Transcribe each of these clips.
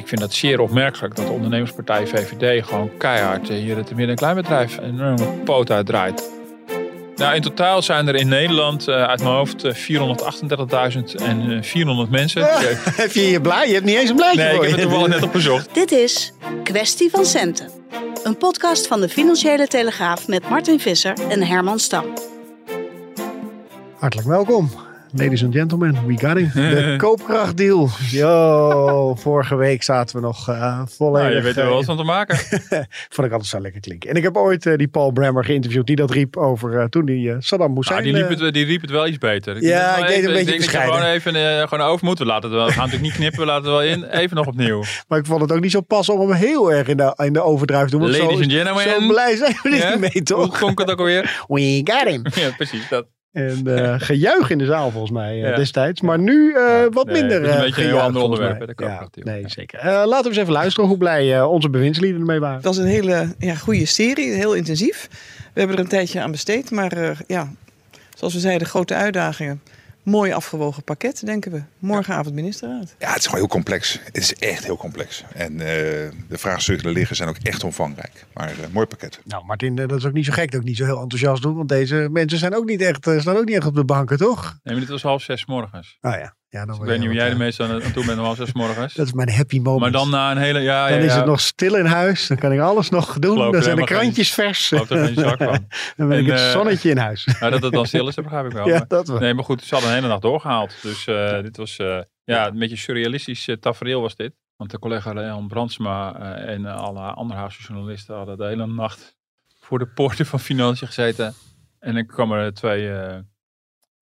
Ik vind dat zeer opmerkelijk dat de ondernemerspartij VVD gewoon keihard eh, hier het midden- en kleinbedrijf een enorme poot uitdraait. Nou, in totaal zijn er in Nederland uh, uit mijn hoofd uh, 438.000 en uh, 400 mensen. Ja, heb je je blij? Je hebt niet eens een blaadje Nee, voor ik heb het toevallig net opgezocht. Dit is Kwestie van Centen. Een podcast van de Financiële Telegraaf met Martin Visser en Herman Stam. Hartelijk welkom. Ladies and gentlemen, we got him. De koopkrachtdeal. Yo, vorige week zaten we nog uh, volledig... Nou, je weet er wel wat van te maken. Vond ik altijd zo lekker klinken. En ik heb ooit uh, die Paul Brammer geïnterviewd die dat riep over uh, toen hij Saddam Hussein... Nou, die, liep het, die riep het wel iets beter. Ja, ik deed even, een beetje ik denk bescheiden. gewoon even gewoon over moet. We, laten het wel, we gaan natuurlijk niet knippen, we laten het wel in. Even nog opnieuw. Maar ik vond het ook niet zo pas om hem heel erg in de, in de overdrijf te doen. Ladies zo, and gentlemen. Zo blij zijn we niet mee, toch? Hoe klonk het ook alweer? We got him. Ja, precies. Dat. En uh, gejuich in de zaal volgens mij uh, Ja. destijds. Maar nu uh, wat Nee, minder een beetje een heel ander onderwerp, Ja, nee, zeker. Uh, laten we eens even luisteren hoe blij uh, onze bewindslieden ermee waren. Het was een hele ja, goede serie, heel intensief. We hebben er een tijdje aan besteed, maar uh, ja, zoals we zeiden, grote uitdagingen. Mooi afgewogen pakket, denken we. Morgenavond ministerraad. Ja, het is gewoon heel complex. Het is echt heel complex. En uh, de vraagstukken die er liggen zijn ook echt omvangrijk. Maar uh, mooi pakket. Nou, Martin, dat is ook niet zo gek dat ik niet zo heel enthousiast doe. Want deze mensen zijn ook niet echt, staan ook niet echt op de banken, toch? Nee, maar dit was half zes morgens. Nou ja. Ja dan Dus ik weet niet hoe jij er eh, meestal aan toe bent half zes morgens. Dat is mijn happy moment. Maar dan na een hele... Ja, dan ja, is ja. het nog stil in huis. Dan kan ik alles nog doen. Geloof Dan zijn de krantjes vers. er geen dan ben ik En, het eh, zonnetje in huis. Nou, dat het dan stil is, dat begrijp ik wel. ja, dat wel. Nee, maar goed, ze hadden een hele nacht doorgehaald. Dus eh, dit was eh, ja, een beetje surrealistisch uh, tafereel was dit. Want de collega Leon Brandsma en alle andere Haagse journalisten hadden de hele nacht voor de poorten van Financiën gezeten. En dan kwamen er twee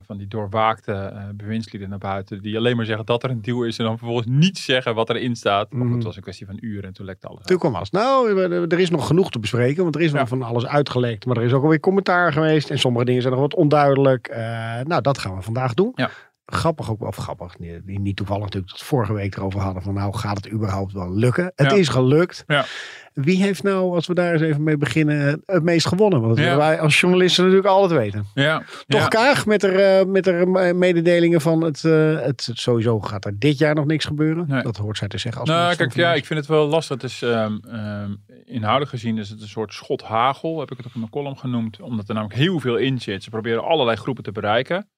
van die doorwaakte eh, bewindslieden naar buiten. Die alleen maar zeggen dat er een deal is. En dan vervolgens niet zeggen wat erin staat. Goed, Mhm. het was een kwestie van uren en toen lekte alles Toen kwam alles. Nou, er is nog genoeg te bespreken, want er is wel van alles uitgelekt. Maar er is ook alweer commentaar geweest en sommige dingen zijn nog wat onduidelijk. Eh, nou, dat gaan we vandaag doen. Ja. Grappig ook wel, of grappig, niet, niet toevallig natuurlijk dat vorige week erover hadden van nou gaat het überhaupt wel lukken. Het Ja. is gelukt. Ja. Wie heeft nou, als we daar eens even mee beginnen, het meest gewonnen? Want dat Ja. willen wij als journalisten natuurlijk altijd weten. Ja, Toch. Kaag met er, eh, met er mededelingen van het, eh, het sowieso gaat er dit jaar nog niks gebeuren. Nee. Dat hoort zij te zeggen. Als Nou, kijk, ja, ik vind het wel lastig. Het is ehm, ehm, inhoudelijk gezien is het een soort schot hagel, heb ik het ook in mijn column genoemd, omdat er namelijk heel veel in zit. Ze proberen allerlei groepen te bereiken.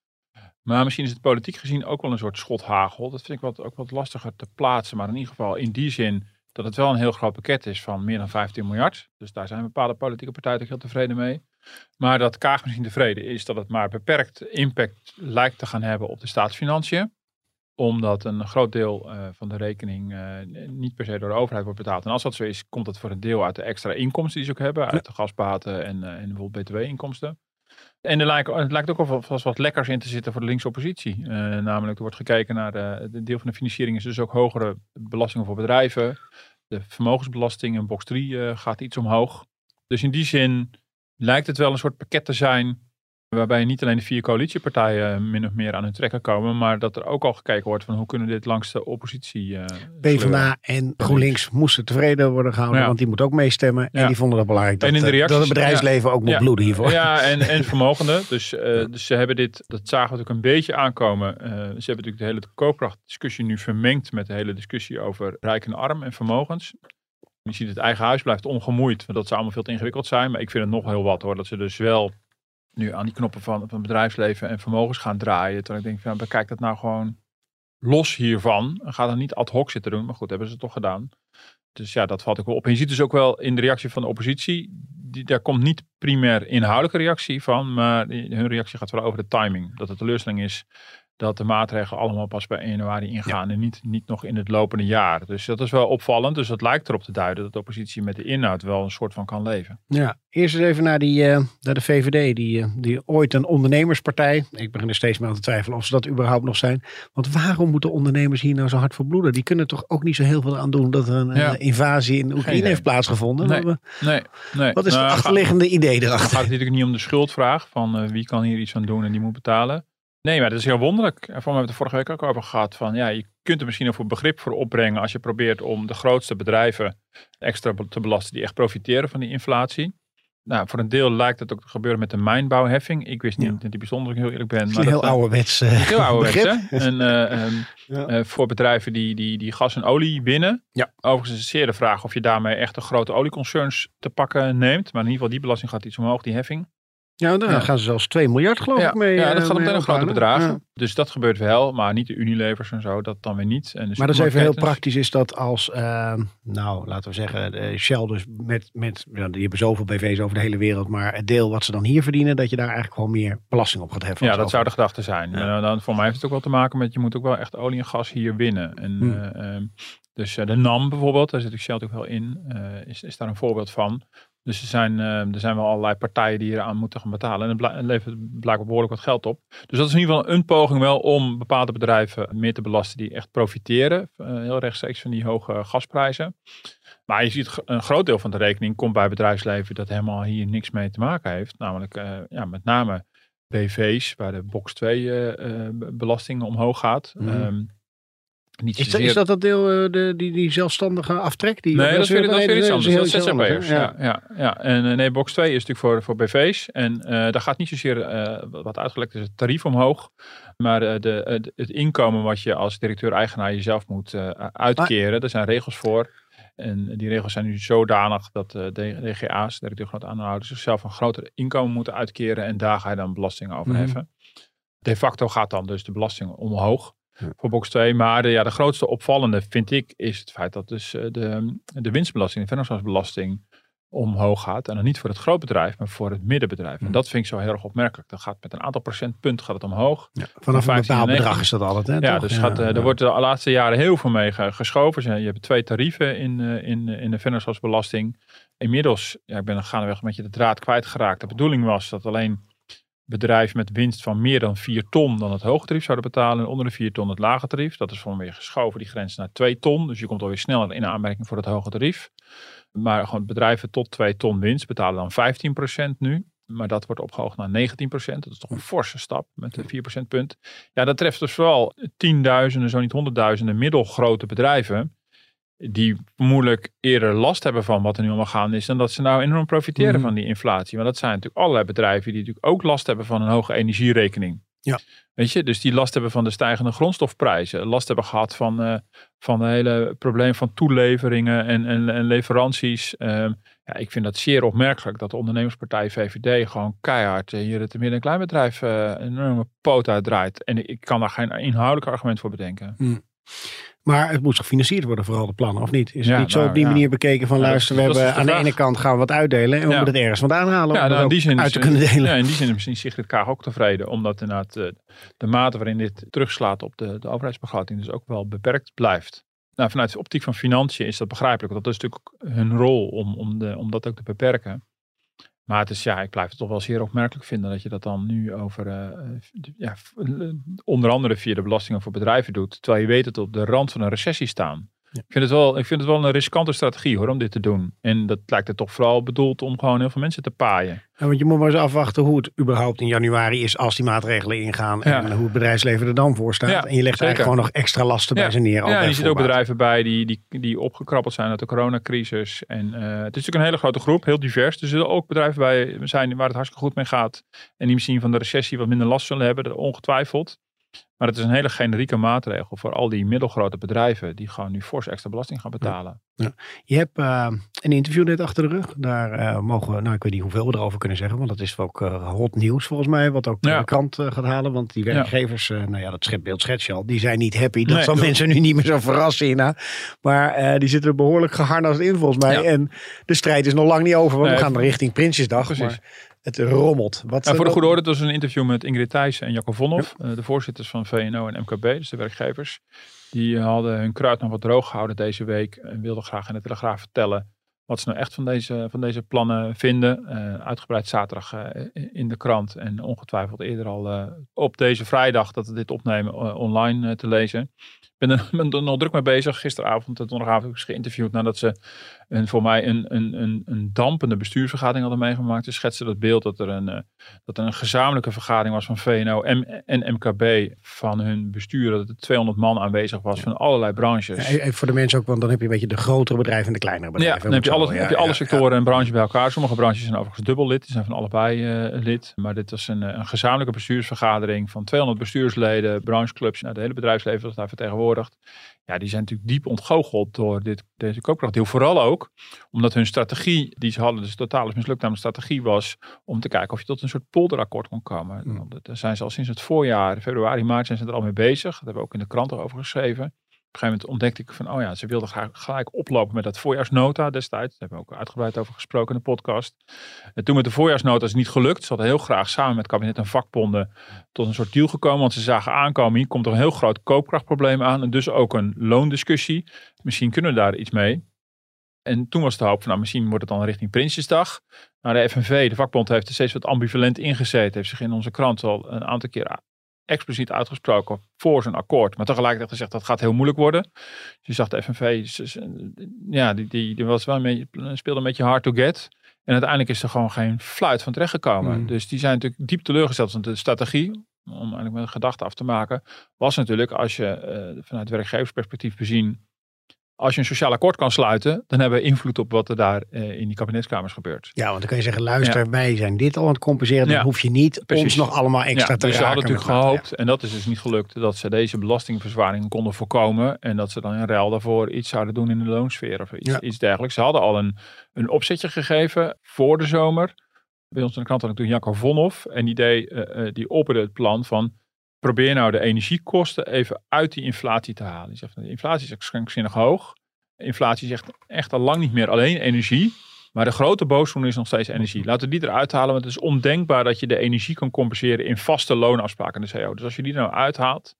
Maar misschien is het politiek gezien ook wel een soort schot hagel. Dat vind ik wat, ook wat lastiger te plaatsen. Maar in ieder geval in die zin dat het wel een heel groot pakket is van meer dan 15 miljard. Dus daar zijn bepaalde politieke partijen ook heel tevreden mee. Maar dat Kaag misschien tevreden is dat het maar beperkt impact lijkt te gaan hebben op de staatsfinanciën omdat een groot deel eh, van de rekening eh, niet per se door de overheid wordt betaald. En als dat zo is, komt dat voor een deel uit de extra inkomsten die ze ook hebben. Uit de gasbaten en, eh, en bijvoorbeeld btw-inkomsten. En er lijkt, het lijkt ook wel vast wat lekkers in te zitten voor de linkse oppositie. Eh, namelijk, er wordt gekeken naar de, de deel van de financiering is dus ook hogere belastingen voor bedrijven. De vermogensbelasting in box 3 eh, gaat iets omhoog. Dus in die zin lijkt het wel een soort pakket te zijn Waarbij niet alleen de vier coalitiepartijen eh, min of meer aan hun trekken komen, maar dat er ook al gekeken wordt van hoe kunnen dit langs de oppositie. sleuren. PvdA en GroenLinks moesten tevreden worden gehouden, Ja. want die moeten ook meestemmen. En die vonden het belangrijk dat, En in de eh, reacties- dat het bedrijfsleven ook moet bloeden hiervoor. Ja, en, en vermogenden. Dus, dus ze hebben dit, dat zagen we ook een beetje aankomen. Ze hebben natuurlijk de hele koopkrachtdiscussie nu vermengd met de hele discussie over rijk en arm en vermogens. Je ziet het eigen huis blijft ongemoeid, want dat zou allemaal veel te ingewikkeld zijn. Maar ik vind het nog heel wat hoor, dat ze dus wel nu aan die knoppen van, van bedrijfsleven en vermogens gaan draaien. Terwijl ik denk, van, bekijk dat nou gewoon los hiervan. En ga dan niet ad hoc zitten doen. Maar goed, hebben ze het toch gedaan. Dus ja, dat valt ook wel op. En je ziet dus ook wel in de reactie van de oppositie, daar komt niet primair inhoudelijke reactie van, maar hun reactie gaat wel over de timing. Dat het teleurstelling is dat de maatregelen allemaal pas bij 1 januari ingaan en niet, niet nog in het lopende jaar. Dus dat is wel opvallend. Dus dat lijkt erop te duiden dat de oppositie met de inhoud wel een soort van kan leven. Ja, eerst eens even naar, die, eh, naar de VVD, die, eh, die ooit een ondernemerspartij. Ik begin er steeds meer aan te twijfelen of ze dat überhaupt nog zijn. Want waarom moeten ondernemers hier nou zo hard voor bloeden? Die kunnen toch ook niet zo heel veel aan doen dat er een Ja. eh, invasie in Oekraïne idee. heeft plaatsgevonden? Nee. Wat, Nee, nee. wat is Nou, het ga- achterliggende idee Dan erachter? gaat het natuurlijk niet om de schuldvraag van wie kan hier iets aan doen en die moet betalen. Nee, maar dat is heel wonderlijk. En voor mij hebben we het vorige week ook over gehad. Van, ja, je kunt er misschien ook voor begrip voor opbrengen als je probeert om de grootste bedrijven extra te belasten die echt profiteren van die inflatie. Nou, voor een deel lijkt het ook te gebeuren met de mijnbouwheffing. Ik wist niet Ja. dat die bijzonder, ik heel eerlijk ben. Maar een dat, heel eh, ouderwets eh, Heel ouderwets, begrip. hè? En, eh, ehm, Ja. eh, voor bedrijven die, die, die gas en olie winnen. Ja. Overigens is het zeer de vraag of je daarmee echt de grote olieconcerns te pakken neemt. Maar in ieder geval, die belasting gaat iets omhoog, die heffing. Ja, daar Ja. gaan ze zelfs 2 miljard geloof ja, ik mee. ja, dat eh, gaat om hele grote bedragen. Ja. Dus dat gebeurt wel, maar niet de Unilevers en zo, dat dan weer niet. En de Maar dat is even heel praktisch. Is dat als, eh, nou laten we zeggen, eh, Shell dus met, met ja, die hebben zoveel BV's over de hele wereld. Maar het deel wat ze dan hier verdienen, dat je daar eigenlijk gewoon meer belasting op gaat heffen. Ja, dat zou de gedachte zijn. Dan, voor mij heeft het ook wel te maken met, je moet ook wel echt olie en gas hier winnen. En, Hmm. eh, ehm, dus de NAM bijvoorbeeld, daar zit ik Shell natuurlijk wel in, is, is daar een voorbeeld van. Dus er zijn, eh, er zijn wel allerlei partijen die eraan moeten gaan betalen. En het levert blijkbaar behoorlijk wat geld op. Dus dat is in ieder geval een poging wel om bepaalde bedrijven meer te belasten die echt profiteren. eh, heel rechtstreeks van die hoge gasprijzen. Maar je ziet een groot deel van de rekening komt bij bedrijfsleven dat helemaal hier niks mee te maken heeft. Namelijk eh, ja, met name BV's, waar de box 2 eh, eh, belasting omhoog gaat. Mhm. Ehm, niet Is, dat, zozeer- is dat dat deel, eh, de, die, die zelfstandige aftrek? Die, Nee, dat is weer, dat iets anders. Dat is ZZP'ers. Ja, ja, ja. En eh, nee, box 2 is natuurlijk voor, voor BV's. En eh, daar gaat niet zozeer, wat uitgelekt is, het tarief omhoog. Maar de, het- inkomen wat je als directeur-eigenaar jezelf moet uitkeren. Daar zijn regels voor. En die regels zijn nu zodanig dat de DGA's, directeur groot aandeelhouders, zichzelf een groter inkomen moeten uitkeren. En daar ga je dan belasting over Mhm. heffen. De facto gaat dan dus de belasting omhoog. Voor box 2. Maar de, ja, de grootste opvallende vind ik is het feit dat dus eh, de, de winstbelasting, de vennootschapsbelasting omhoog gaat. En dan niet voor het grootbedrijf, maar voor het middenbedrijf. En Mhm. dat vind ik zo heel erg opmerkelijk. Dat gaat met een aantal procentpunt gaat het omhoog. Ja, vanaf een 15 en bepaald 19. bedrag is dat altijd. Hè, Ja, toch? dus gaat, eh, er wordt de laatste jaren heel veel mee ge- geschoven. Je hebt twee tarieven in, eh, in, in de vennootschapsbelasting. Inmiddels, ja, ik ben gaandeweg een beetje de draad kwijtgeraakt. De bedoeling was dat alleen bedrijven met winst van meer dan 4 ton dan het hoge tarief zouden betalen. En onder de 4 ton het lage tarief. Dat is weer geschoven, die grens naar 2 ton. Dus je komt alweer sneller in aanmerking voor het hoge tarief. Maar gewoon bedrijven tot 2 ton winst betalen dan 15% nu. Maar dat wordt opgehoogd naar 19%. Dat is toch een forse stap met de 4% punt. Ja, dat treft dus vooral tienduizenden, zo niet honderdduizenden middelgrote bedrijven. Die vermoedelijk eerder last hebben van wat er nu allemaal gaande is. Dan dat ze nou enorm profiteren Mhm. van die inflatie. Maar dat zijn natuurlijk allerlei bedrijven die natuurlijk ook last hebben van een hoge energierekening. Ja. Weet je, dus die last hebben van de stijgende grondstofprijzen. Last hebben gehad van, eh van het hele probleem van toeleveringen en, en, en leveranties. Ehm, ja, ik vind dat zeer opmerkelijk dat de ondernemerspartij VVD gewoon keihard eh, hier het midden- en kleinbedrijf eh, een enorme poot uitdraait. En ik, ik kan daar geen inhoudelijk argument voor bedenken. Maar het moet gefinancierd worden, vooral de plannen, of niet? Is het niet zo nou, op die ja. manier bekeken van luister, is- we hebben dus aan de ene kant gaan we wat uitdelen en we moeten het ergens vandaan halen om nou, in ook die zin uit is, te kunnen delen. Ja, in die zin is misschien Sigrid Kaag ook tevreden. Omdat inderdaad eh, de mate waarin dit terugslaat op de, de overheidsbegroting dus ook wel beperkt blijft. Nou, vanuit de optiek van financiën is dat begrijpelijk. Want dat is natuurlijk hun rol om, om, de, om dat ook te beperken. Maar het is, ja, ik blijf het toch wel zeer opmerkelijk vinden dat je dat dan nu over, eh, eh, ja, eh, onder andere via de belastingen voor bedrijven doet. Terwijl je weet dat we op de rand van een recessie staan. Ik, vind het wel, ik vind het wel een riskante strategie hoor, om dit te doen. En dat lijkt er toch vooral bedoeld om gewoon heel veel mensen te paaien. Ja, want je moet maar eens afwachten hoe het überhaupt in januari is als die maatregelen ingaan. En Ja. hoe het bedrijfsnatuurlijk er dan voor staat. Ja, en je legt zeker. eigenlijk gewoon nog extra lasten bij ze neer. Ja, bij en je ziet ook bedrijven bij die, die, die opgekrabbeld zijn uit de coronacrisis. En eh, het is natuurlijk een hele grote groep, heel divers. Er zullen ook bedrijven bij zijn waar het hartstikke goed mee gaat. En die misschien van de recessie wat minder last zullen hebben, ongetwijfeld. Maar het is een hele generieke maatregel voor al die middelgrote bedrijven die gewoon nu fors extra belasting gaan betalen. Je hebt eh, een interview net achter de rug. Daar eh, mogen we, nou ik weet niet hoeveel we erover kunnen zeggen. Want dat is ook eh, hot nieuws volgens mij. Wat ook Ja. de krant gaat halen. Want die Ja. werkgevers, nou ja dat schepbeeld schets je al. Die zijn niet happy. Dat Nee, zal mensen nu niet meer zo verrassen hierna. Maar die zitten er behoorlijk geharnast in volgens mij. Ja. En de strijd is nog lang niet over. Want Nee, we gaan richting Prinsjesdag. precies. Maar Het rommelt. Wat, Nou, voor de goede orde, het was een interview met Ingrid Thijssen en Jacco Vonhoff, eh, de voorzitters van VNO en MKB, dus de werkgevers. Die eh, hadden hun kruid nog wat droog gehouden deze week en wilden graag in de Telegraaf vertellen wat ze nou echt van deze, van deze plannen vinden. Eh, uitgebreid zaterdag in de krant en ongetwijfeld eerder al op deze vrijdag dat we dit opnemen online te lezen. Ik ben er, ben er nog druk mee bezig. Gisteravond en donderdagavond heb ik ze geïnterviewd nadat ze een, voor mij een, een, een, een dampende bestuursvergadering hadden meegemaakt. Ze schetsen dat beeld dat er een, eh, dat er een gezamenlijke vergadering was van VNO en, en MKB van hun bestuur. Dat er 200 man aanwezig was van allerlei branches. Ja, Even voor de mensen ook, want dan heb je een beetje de grotere bedrijven en de kleinere Ja, bedrijven. dan heb je, alles, ja, heb je alle ja, sectoren en branches bij elkaar. Sommige branches zijn overigens dubbel lid. Die zijn van allebei eh, lid. Maar dit was een, eh, een gezamenlijke bestuursvergadering van 200 bestuursleden, brancheclubs. Nou, de hele bedrijfsleven was daar vertegenwoordigd. Ja, die zijn natuurlijk diep ontgoocheld door dit, deze koopkrachtdeal. Vooral ook omdat hun strategie die ze hadden, dus totaal is mislukt, namelijk strategie was om te kijken of je tot een soort polderakkoord kon komen. Mm. Daar zijn ze al sinds het voorjaar, februari, maart, zijn ze er al mee bezig. Dat hebben we ook in de krant over geschreven. Een gegeven moment ontdekte ik van, oh ja, ze wilden gelijk oplopen met dat voorjaarsnota destijds. Daar hebben we ook uitgebreid over gesproken in de podcast. En toen met de voorjaarsnota is het niet gelukt. Ze hadden heel graag samen met kabinet en vakbonden tot een soort deal gekomen. Want ze zagen aankomen, hier komt er een heel groot koopkrachtprobleem aan. En dus ook een loondiscussie. Misschien kunnen we daar iets mee. En toen was de hoop van, nou, misschien wordt het dan richting Prinsjesdag. Nou, de FNV, de vakbond, heeft er steeds wat ambivalent ingezeten. Heeft zich in onze krant al een aantal keer expliciet uitgesproken voor zijn akkoord. Maar tegelijkertijd gezegd dat gaat heel moeilijk worden. Dus je zag de FNV, ja, die, die, die was wel een beetje, speelde een beetje hard to get. En uiteindelijk is er gewoon geen fluit van terecht gekomen. Mm. Dus die zijn natuurlijk diep teleurgesteld. Want de strategie, om eigenlijk met een gedachte af te maken, was natuurlijk als je eh, vanuit werkgeversperspectief bezien, als je een sociaal akkoord kan sluiten, dan hebben we invloed op wat er daar eh, in die kabinetskamers gebeurt. Ja, want dan kun je zeggen, luister, wij zijn dit al aan het compenseren. Dan Ja. hoef je niet Precies. ons nog allemaal extra ja, te dus ze raken. hadden natuurlijk met wat, gehoopt, en dat is dus niet gelukt, dat ze deze belastingverzwaring konden voorkomen. En dat ze dan in ruil daarvoor iets zouden doen in de loonsfeer of iets, dergelijks. Ze hadden al een, een opzetje gegeven voor de zomer. Bij ons in de krant had ik toen Jacco Vonhoff. En die, deed, eh, eh, die opperde het plan van probeer nou de energiekosten even uit die inflatie te halen. Die zegt, de inflatie is krankzinnig hoog. Inflatie is echt, echt al lang niet meer alleen energie. Maar de grote boosdoener is nog steeds energie. Laten we die eruit halen, want het is ondenkbaar dat je de energie kan compenseren in vaste loonafspraken in de CO. Dus als je die nou uithaalt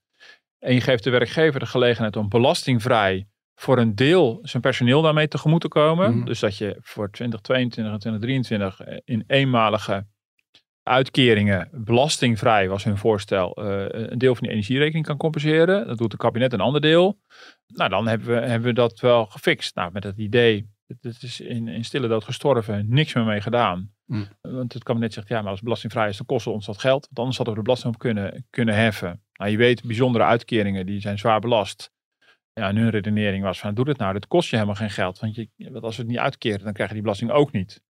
en je geeft de werkgever de gelegenheid om belastingvrij voor een deel zijn personeel daarmee tegemoet te komen. Mhm. Dus dat je voor 2022 en 2023 in eenmalige uitkeringen belastingvrij was hun voorstel eh, een deel van die energierekening kan compenseren. Dat doet het kabinet een ander deel. Nou, dan hebben we, hebben we dat wel gefixt. Nou, met dat idee, het is in, in stille dood gestorven, niks meer mee gedaan. Hmm. Want het kabinet zegt, ja, maar als het belastingvrij is, dan kost het ons dat geld. Want anders hadden we de belasting op kunnen, kunnen heffen. Nou, je weet, bijzondere uitkeringen, die zijn zwaar belast. Ja, en hun redenering was van, doe het nou, dat kost je helemaal geen geld. Want, je, want als we het niet uitkeren, dan krijg je die belasting ook niet.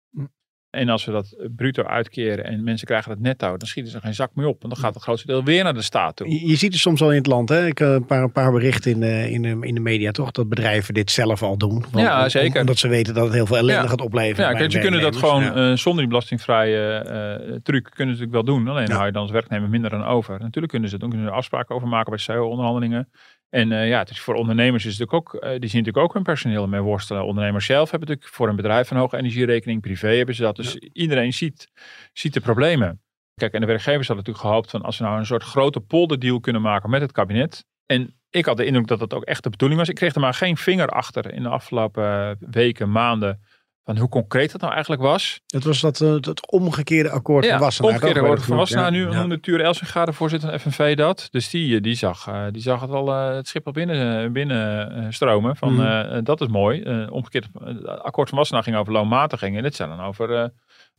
En als we dat eh, bruto uitkeren en mensen krijgen dat netto, dan schieten ze geen zak meer op. En dan gaat het grootste deel weer naar de staat toe. Je, je ziet het soms al in het land. Hè? Ik heb een paar, een paar berichten in de, in, de, in de media toch. Dat bedrijven dit zelf al doen. Want- Ja, om- zeker. Omdat ze weten dat het heel veel ellende Ja. gaat opleveren. Ja, kijk, ze kunnen dat gewoon Ja. eh, zonder die belastingvrije eh, truc kunnen ze natuurlijk wel doen. Alleen Ja. hou je dan als werknemer minder aan over. Natuurlijk kunnen ze het doen, kunnen ze er afspraken over maken bij CEO-onderhandelingen. En eh, ja, het is voor ondernemers is het natuurlijk ook, eh, die zien natuurlijk ook hun personeel mee worstelen. Ondernemers zelf hebben natuurlijk voor een bedrijf een hoge energierekening, privé hebben ze dat. Dus iedereen ziet, ziet de problemen. Kijk, en de werkgevers hadden natuurlijk gehoopt van als we nou een soort grote polderdeal kunnen maken met het kabinet. En ik had de indruk dat dat ook echt de bedoeling was. Ik kreeg er maar geen vinger achter in de afgelopen eh, weken, maanden. Van hoe concreet dat nou eigenlijk was. Het was dat, dat omgekeerde akkoord van Wassenaar. omgekeerde woord van Wassenaar. Nu Ja. noemde Elsinga, de voorzitter van FNV, dat. Dus die, eh, die, zag, eh, die zag het al het schip al binnen, binnen stromen. Van, Mhm. dat is mooi. Eh, omgekeerd, het akkoord van Wassenaar ging over loonmatiging. En dit zou dan over, eh,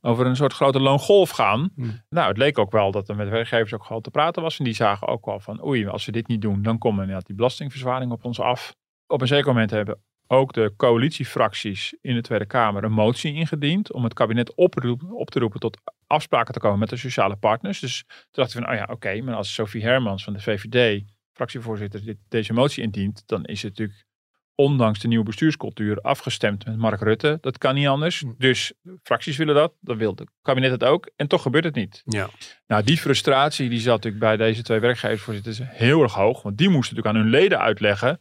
over een soort grote loongolf gaan. Mhm. Nou, het leek ook wel dat er met werkgevers ook gewoon te praten was. En die zagen ook wel van, oei, als we dit niet doen, dan komen inderdaad die belastingverzwaring op ons af. Op een zeker moment hebben ook de coalitiefracties in de Tweede Kamer een motie ingediend om het kabinet oproep- op te roepen tot afspraken te komen met de sociale partners. Dus toen dachten we van, oh ja, oké, maar als Sophie Hermans van de VVD, fractievoorzitter, dit, deze motie indient, dan is het natuurlijk ondanks de nieuwe bestuurscultuur afgestemd met Mark Rutte. Dat kan niet anders. Hm. Dus fracties willen dat, dan wil het kabinet het ook. En toch gebeurt het niet. Ja. Nou, die frustratie die zat natuurlijk bij deze twee werkgeversvoorzitters heel erg hoog. Want die moesten natuurlijk aan hun leden uitleggen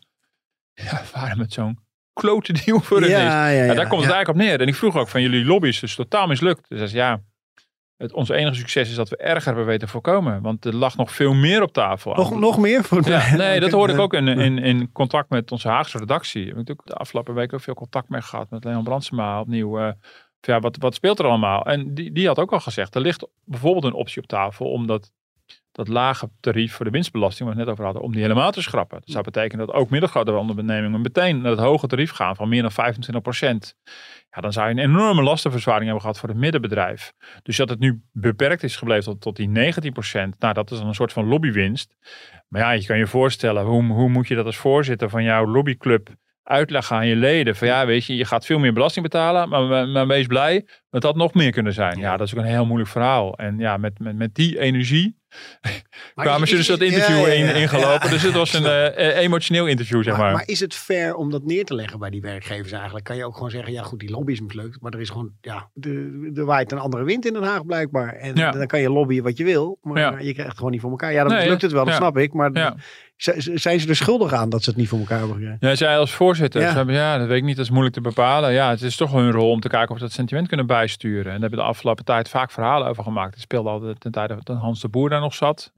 ja, waarom het zo'n klote deal voor is. Ja, ja, ja, Ja, daar komt het eigenlijk op neer. En ik vroeg ook van jullie lobby's, dus totaal mislukt. Dus ja, het, ons enige succes is dat we erger hebben weten voorkomen. Want er lag nog veel meer op tafel. Nog, nog meer? Voor Ja, nee, dat hoorde ik ook in, in, in contact met onze Haagse redactie. We hebben natuurlijk de afgelopen week ook veel contact mee gehad met Leon Brandsema opnieuw. eh, ja, wat, wat speelt er allemaal? En die, die had ook al gezegd, er ligt bijvoorbeeld een optie op tafel om dat, dat lage tarief voor de winstbelasting, waar we het net over hadden, om die helemaal te schrappen. Dat zou betekenen dat ook middelgrote ondernemingen meteen naar het hoge tarief gaan van meer dan 25 procent. Ja, dan zou je een enorme lastenverzwaring hebben gehad voor het middenbedrijf. Dus dat het nu beperkt is gebleven tot, tot die 19 procent, nou dat is dan een soort van lobbywinst. Maar ja, je kan je voorstellen, hoe, hoe moet je dat als voorzitter van jouw lobbyclub uitleggen aan je leden? Van ja, weet je, je gaat veel meer belasting betalen, maar, maar, wees blij, dat had nog meer kunnen zijn. Ja, dat is ook een heel moeilijk verhaal. En ja, met, met, met die energie kwamen ze dus dat interview ja, ja, in, ja. ingelopen. Dus het was een eh, eh, emotioneel interview, zeg Maar, maar. maar is het fair om dat neer te leggen bij die werkgevers eigenlijk? Kan je ook gewoon zeggen, ja goed, die lobby is mislukt. Maar er is gewoon, ja, de- er waait een andere wind in Den Haag blijkbaar. En dan kan je lobbyen wat je wil. Maar je krijgt het gewoon niet voor elkaar. Ja, dan Nee, lukt het wel, dat snap ik. Maar zijn ze er schuldig aan dat ze het niet voor elkaar hebben gekregen? Ja, zij als voorzitter, Ja. ja. ja, dat weet ik niet, dat is moeilijk te bepalen. Ja, het is toch hun rol om te kijken of ze dat sentiment kunnen bijsturen. En daar hebben we de afgelopen tijd vaak verhalen over gemaakt. Het speelde altijd ten tijde dat Hans de Boer daar nog zat.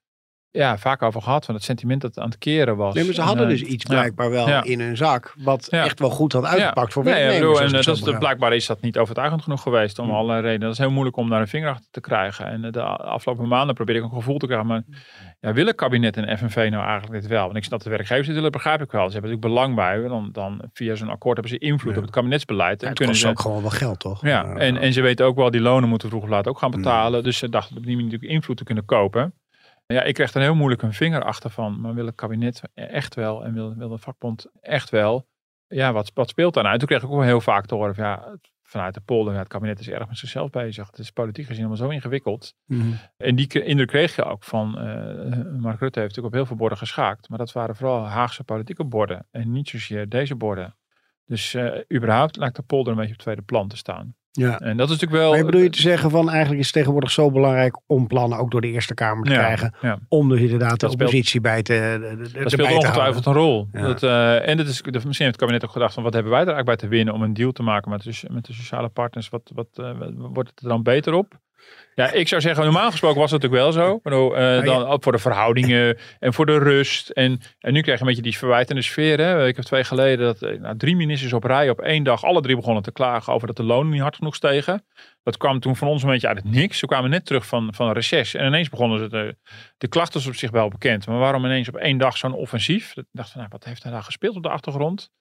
Ja, vaak over gehad van het sentiment dat aan het keren was. Nee, maar ze En, hadden eh, dus iets ja. blijkbaar wel Ja. in hun zak. Wat Ja. echt wel goed had uitgepakt voor Nee, werknemers. bedoel, als en eh, het dat is, blijkbaar is dat niet overtuigend genoeg geweest om allerlei redenen. Dat is heel moeilijk om daar een vinger achter te krijgen. En eh, de afgelopen maanden probeer ik een gevoel te krijgen. Maar ja, willen kabinet en FNV nou eigenlijk dit wel? Want ik snap de werkgevers dit willen, begrijp ik wel. Ze hebben natuurlijk belang bij. Dan, dan via zo'n akkoord hebben ze invloed op het kabinetsbeleid. En het kunnen kost ze, ook gewoon wel geld, toch? ja, en, en ze weten ook wel, die lonen moeten vroeg of laat ook gaan betalen. Dus ze dachten op die manier natuurlijk invloed te kunnen kopen. Ja, ik kreeg er heel moeilijk een vinger achter van. Maar wil het kabinet echt wel en wil, wil de vakbond echt wel? Ja, wat, wat speelt daar nou? En toen kreeg ik ook wel heel vaak te horen van, ja, vanuit de polder, ja, het kabinet is erg met zichzelf bezig. Het is politiek gezien allemaal zo ingewikkeld. mhm. En die indruk kreeg je ook van, eh, Mark Rutte heeft natuurlijk op heel veel borden geschaakt. Maar dat waren vooral Haagse politieke borden en niet zozeer deze borden. Dus eh, überhaupt lijkt de polder een beetje op tweede plan te staan. Ja. En dat is natuurlijk wel... Maar bedoel je te zeggen van eigenlijk is het tegenwoordig zo belangrijk om plannen ook door de Eerste Kamer te Ja, krijgen. ja. Om dus inderdaad de speelt- oppositie bij te, de, de, Dat speelt ongetwijfeld een rol. Ja. Dat, eh, en dat is, misschien heeft het kabinet ook gedacht van wat hebben wij er eigenlijk bij te winnen om een deal te maken met, de- met de sociale partners. Wat, wat, eh, wat- wordt het er dan beter op? Ja, ik zou zeggen, normaal gesproken was het natuurlijk wel zo. Ik bedoel, eh, ja. dan ook voor de verhoudingen en voor de rust. En, en nu krijg je een beetje die verwijtende sfeer. Hè? Week of twee geleden dat eh, nou, drie ministers op rij op één dag alle drie begonnen te klagen over dat de lonen niet hard genoeg stegen. Dat kwam toen van ons een beetje uit het niks. Ze kwamen net terug van, van een reces. En ineens begonnen ze de, de klachten op zich wel bekend. Maar waarom ineens op één dag zo'n offensief? Ik dacht, nou, wat heeft hij daar gespeeld op de achtergrond?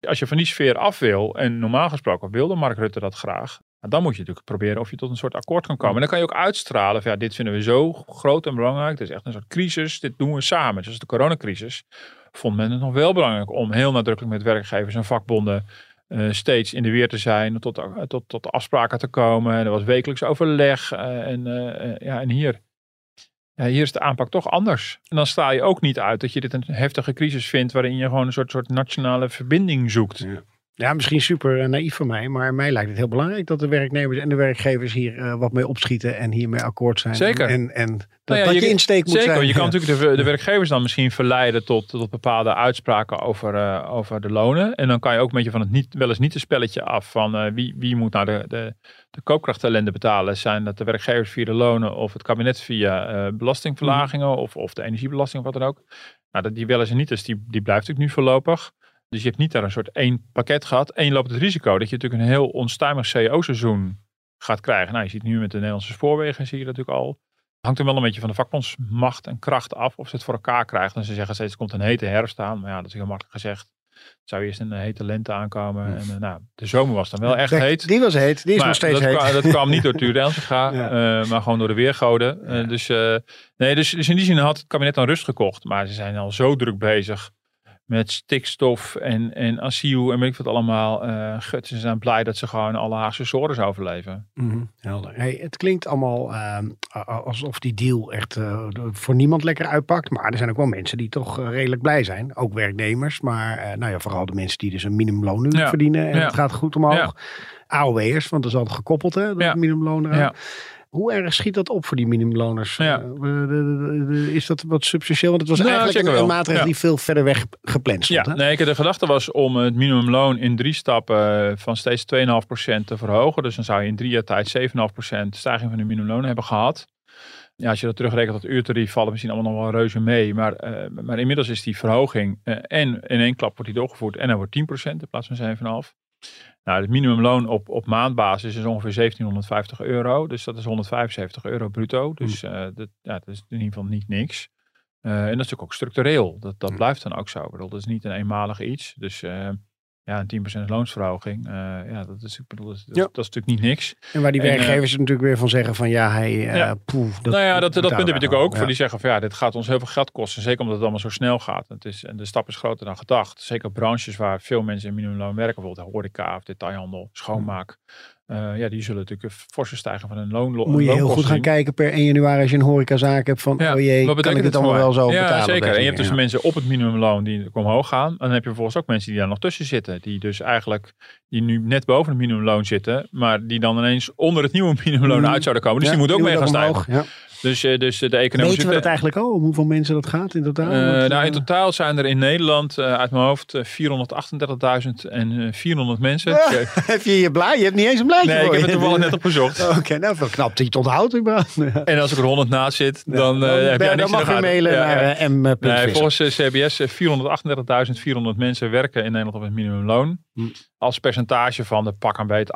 Als je van die sfeer af wil, en normaal gesproken wilde Mark Rutte dat graag, nou, dan moet je natuurlijk proberen of je tot een soort akkoord kan komen. En dan kan je ook uitstralen van ja, dit vinden we zo groot en belangrijk. Het is echt een soort crisis, dit doen we samen. Dus de coronacrisis vond men het nog wel belangrijk om heel nadrukkelijk met werkgevers en vakbonden eh, steeds in de weer te zijn, tot, eh, tot, tot afspraken te komen. En er was wekelijks overleg. eh, en, ja, en hier, ja, hier is de aanpak toch anders. En dan sta je ook niet uit dat je dit een heftige crisis vindt, waarin je gewoon een soort, soort nationale verbinding zoekt. Ja, misschien super eh, naïef van mij, maar mij lijkt het heel belangrijk dat de werknemers en de werkgevers hier eh, wat mee opschieten en hiermee akkoord zijn. Zeker. En, en dat, Nou ja, dat je, je- insteek moet Zeker, zijn. je kan Ja. natuurlijk de, de werkgevers dan misschien verleiden tot, tot bepaalde uitspraken over, eh, over de lonen. En dan kan je ook een beetje van het niet, wel eens niet een spelletje af van wie, wie moet nou de, de, de koopkrachtellende betalen. Zijn dat de werkgevers via de lonen of het kabinet via belastingverlagingen Mhm. of, of de energiebelasting of wat dan ook. Nou, dat, die wel eens en niet, dus die, die blijft natuurlijk nu voorlopig. Dus je hebt niet daar een soort één pakket gehad. En je loopt het risico dat je natuurlijk een heel onstuimig CO-seizoen gaat krijgen. Nou, je ziet nu met de Nederlandse spoorwegen, zie je dat natuurlijk al hangt er wel een beetje van de vakbondsmacht en kracht af of ze het voor elkaar krijgen. En ze zeggen steeds, er komt een hete herfst aan. Maar ja, dat is heel makkelijk gezegd. Het zou eerst een hete lente aankomen. En eh, nou, de zomer was dan wel echt Kijk, heet. Die was heet, die is Maar nog steeds dat, heet. Kwam, dat kwam niet door Tuur Elsinga, Ja. eh, maar gewoon door de weergoden. Eh, dus, eh, nee, dus, dus in die zin had het kabinet dan rust gekocht. Maar ze zijn al zo druk bezig met stikstof en, en asiel en weet ik wat allemaal. Eh gut, ze zijn blij dat ze gewoon alle Haagse sores overleven. Mhm, helder. Hey, het klinkt allemaal ehm, alsof die deal echt eh, voor niemand lekker uitpakt. Maar er zijn ook wel mensen die toch eh, redelijk blij zijn. Ook werknemers. Maar nou ja, vooral de mensen die dus een minimumloon nu Ja. verdienen. En Ja. het gaat goed omhoog. Ja. AOW'ers, want dat is altijd gekoppeld hè, dat Ja. minimumloon eraan. Ja. Hoe erg schiet dat op voor die minimumloners? Ja. Eh, is dat wat substantieel? Want het was Nou, eigenlijk een, een maatregel Ja. die veel verder weg gepland stond. Ja, hè? nee, kijk, de gedachte was om het minimumloon in drie stappen eh, van steeds 2,5% te verhogen. Dus dan zou je in drie jaar tijd 7,5% stijging van de minimumloon hebben gehad. Ja, als je dat terugrekent tot uurtarief, vallen misschien allemaal nog wel reuze mee. Maar, eh, maar inmiddels is die verhoging en in één klap wordt die doorgevoerd en dan wordt 10% in plaats van 7,5. Nou, het minimumloon op, op maandbasis is ongeveer 1750 euro. Dus dat is 175 euro bruto. Dus eh, dat, ja, dat is in ieder geval niet niks. Eh, en dat is natuurlijk ook structureel. Dat, dat Mm. blijft dan ook zo. Ik bedoel, dat is niet een eenmalig iets. Dus eh, ja, een 10% loonsverhoging. eh, ja, dat is, ik bedoel, dat, is- Ja. dat is natuurlijk niet niks. En waar die En, eh, werkgevers natuurlijk weer van zeggen van ja, hij... eh Ja. poeh, nou ja, dat, dat punt heb je natuurlijk ook. Voor die zeggen van ja, dit gaat ons heel veel geld kosten. Zeker omdat het allemaal zo snel gaat. Het is, en de stap is groter dan gedacht. Zeker branches waar veel mensen in minimumloon werken. Bijvoorbeeld horeca of detailhandel, schoonmaak. Eh, ja, die zullen natuurlijk een forse stijging van hun loon Moet je heel goed gaan kijken per 1 januari als je een horecazaak hebt van Ja, oh jee, wat kan betekent ik dit het allemaal wel zo betalen? Ja, zeker. En je hebt dus mensen op het minimumloon die omhoog gaan. En dan heb je vervolgens ook mensen die daar nog tussen zitten. Die dus eigenlijk, die nu net boven het minimumloon zitten. Maar die dan ineens onder het nieuwe minimumloon Mhm. uit zouden komen. Dus die moeten ook mee gaan moet stijgen. Ja. Dus, eh, dus eh, de economische... Weten we dat eigenlijk al, om hoeveel mensen dat gaat in totaal? Eh, Want, nou, in totaal zijn er in Nederland uit mijn hoofd eh, 438.000 en eh, 400 mensen. Ja. Ik, heb je je blaai? Je hebt niet eens een blaadje nee, ik voor heb je. het toevallig net opgezocht. Oké, nou veel knap dat je het onthoudt überhaupt. Ja. En als ik er 100 naast zit, dan, eh, heb jij dan mag je mailen Ja, ja. naar m. Nee, volgens CBS eh, 438.400 mensen werken in Nederland op het minimumloon. Hm. Als percentage van de pak aan beet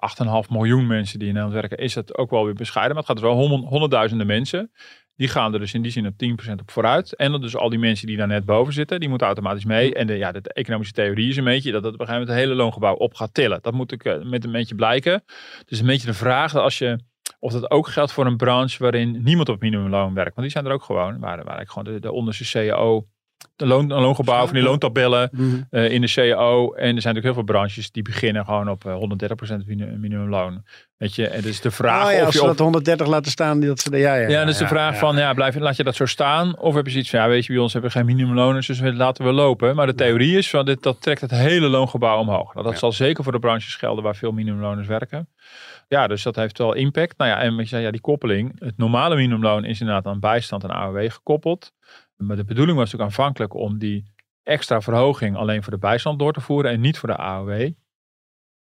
8,5 miljoen mensen die in Nederland werken, is het ook wel weer bescheiden. Maar het gaat dus wel honderdduizenden mensen. Die gaan er dus in die zin op 10% op vooruit. En dan dus al die mensen die daar net boven zitten, die moeten automatisch mee. En de, ja, de, economische theorie is een beetje dat het op een gegeven moment het hele loongebouw op gaat tillen. Dat moet ik eh, met een beetje blijken. Dus een beetje de vraag dat als je of dat ook geldt voor een branche waarin niemand op minimumloon werkt. Want die zijn er ook gewoon. Waar, waar ik gewoon de, de onderste CAO, de loon, een loongebouw van die loontabellen Mhm. eh, in de CAO. En er zijn natuurlijk heel veel branches die beginnen gewoon op eh, 130% minu- minimumloon. Weet je, en dus de vraag Oh ja, of als je ze op... dat 130 laten staan, dat ze de, ja, ja, Ja, dus de vraag van, ja, blijf, laat je dat zo staan? Of heb je zoiets van, ja, weet je, bij ons hebben we geen minimumloners, dus we laten we lopen. Maar de theorie is van, dit, dat trekt het hele loongebouw omhoog. Nou, dat zal zeker voor de branches gelden waar veel minimumloners werken. Ja, dus dat heeft wel impact. Nou ja, en wat je zei, ja, die koppeling. Het normale minimumloon is inderdaad aan bijstand en AOW gekoppeld. Maar de bedoeling was natuurlijk aanvankelijk om die extra verhoging alleen voor de bijstand door te voeren en niet voor de AOW.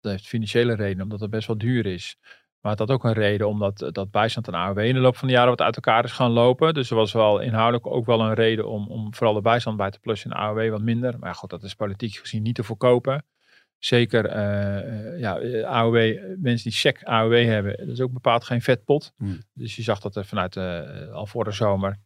Dat heeft financiële redenen, omdat het best wel duur is. Maar het had ook een reden omdat dat bijstand en AOW in de loop van de jaren wat uit elkaar is gaan lopen. Dus er was wel inhoudelijk ook wel een reden om, om vooral de bijstand bij te plussen en AOW wat minder. Maar goed, dat is politiek gezien niet te voorkopen. Zeker eh, eh, ja, eh, AOW, eh, mensen die SEC AOW hebben, dat is ook bepaald geen vetpot. Hmm. Dus je zag dat er vanuit eh, al voor de zomer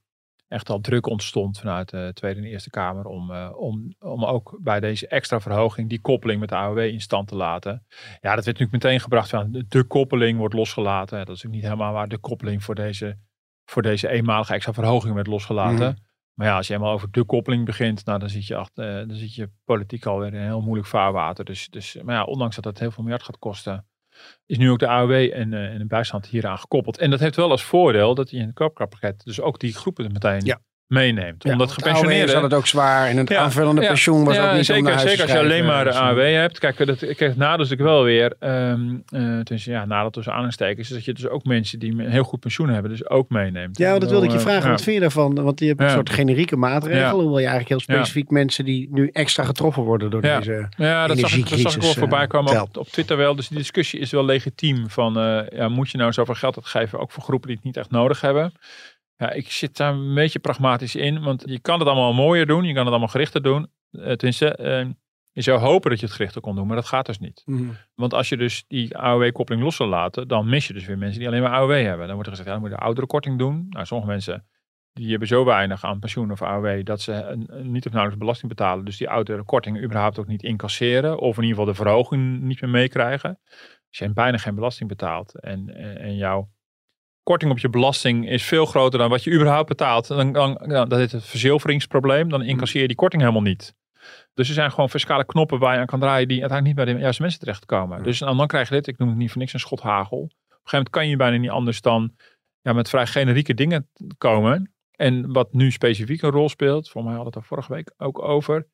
echt al druk ontstond vanuit de Tweede en Eerste Kamer om, eh, om, om ook bij deze extra verhoging die koppeling met de AOW in stand te laten. Ja, dat werd natuurlijk meteen gebracht van de, koppeling wordt losgelaten. Dat is ook niet helemaal waar de koppeling voor deze, voor deze eenmalige extra verhoging werd losgelaten. Mhm. Maar ja, als je helemaal over de koppeling begint, nou, dan, zit je achter, eh, dan zit je politiek alweer in een heel moeilijk vaarwater. Dus, dus, maar ja, ondanks dat het heel veel miljard gaat kosten, is nu ook de AOW en, eh, en de bijstand hieraan gekoppeld. En dat heeft wel als voordeel dat je in het koopkrachtpakket dus ook die groepen meteen Ja. Meeneemt. Ja, Omdat gepensioneerden... had het ook zwaar en het Ja, aanvullende ja, pensioen was ook niet zeker, om naar huis zeker als je alleen maar de Dus, AOW hebt. Kijk, dat, kijk het nadeel is natuurlijk wel weer, ehm eh, dus ja, nadeel tussen aanstekens, is dat je dus ook mensen die een heel goed pensioen hebben, dus ook meeneemt. Ja, dat wilde ik je Eh, vragen. ja. Wat vind je daarvan? Want je hebt een soort generieke maatregel. Ja. Hoewel je eigenlijk heel specifiek mensen die nu extra getroffen worden door deze... Ja, dat zag, ik, dat zag ik wel voorbij eh, komen op, op Twitter wel. Dus die discussie is wel legitiem. Van, eh, ja, moet je nou zoveel geld uitgeven, ook voor groepen die het niet echt nodig hebben? Ja, ik zit daar een beetje pragmatisch in. Want je kan het allemaal mooier doen. Je kan het allemaal gerichter doen. Eh, tenminste, eh, je zou hopen dat je het gerichter kon doen. Maar dat gaat dus niet. Mhm. Want als je dus die AOW-koppeling los zal laten, dan mis je dus weer mensen die alleen maar AOW hebben. Dan wordt er gezegd, ja, dan moet je de oudere korting doen. Nou, sommige mensen die hebben zo weinig aan pensioen of AOW dat ze een, niet of nauwelijks belasting betalen. Dus die oudere korting überhaupt ook niet incasseren. Of in ieder geval de verhoging niet meer meekrijgen. Als je bijna geen belasting betaalt en, en, en jouw korting op je belasting is veel groter dan wat je überhaupt betaalt. Dan, dan, dan dat is het verzilveringsprobleem. Dan incasseer je die korting helemaal niet. Dus er zijn gewoon fiscale knoppen waar je aan kan draaien die uiteindelijk niet bij de juiste mensen terechtkomen. Dus en dan krijg je dit, ik noem het niet voor niks een schot hagel. Op een gegeven moment kan je bijna niet anders dan ja, met vrij generieke dingen komen. En wat nu specifiek een rol speelt, voor mij hadden we het er vorige week ook over,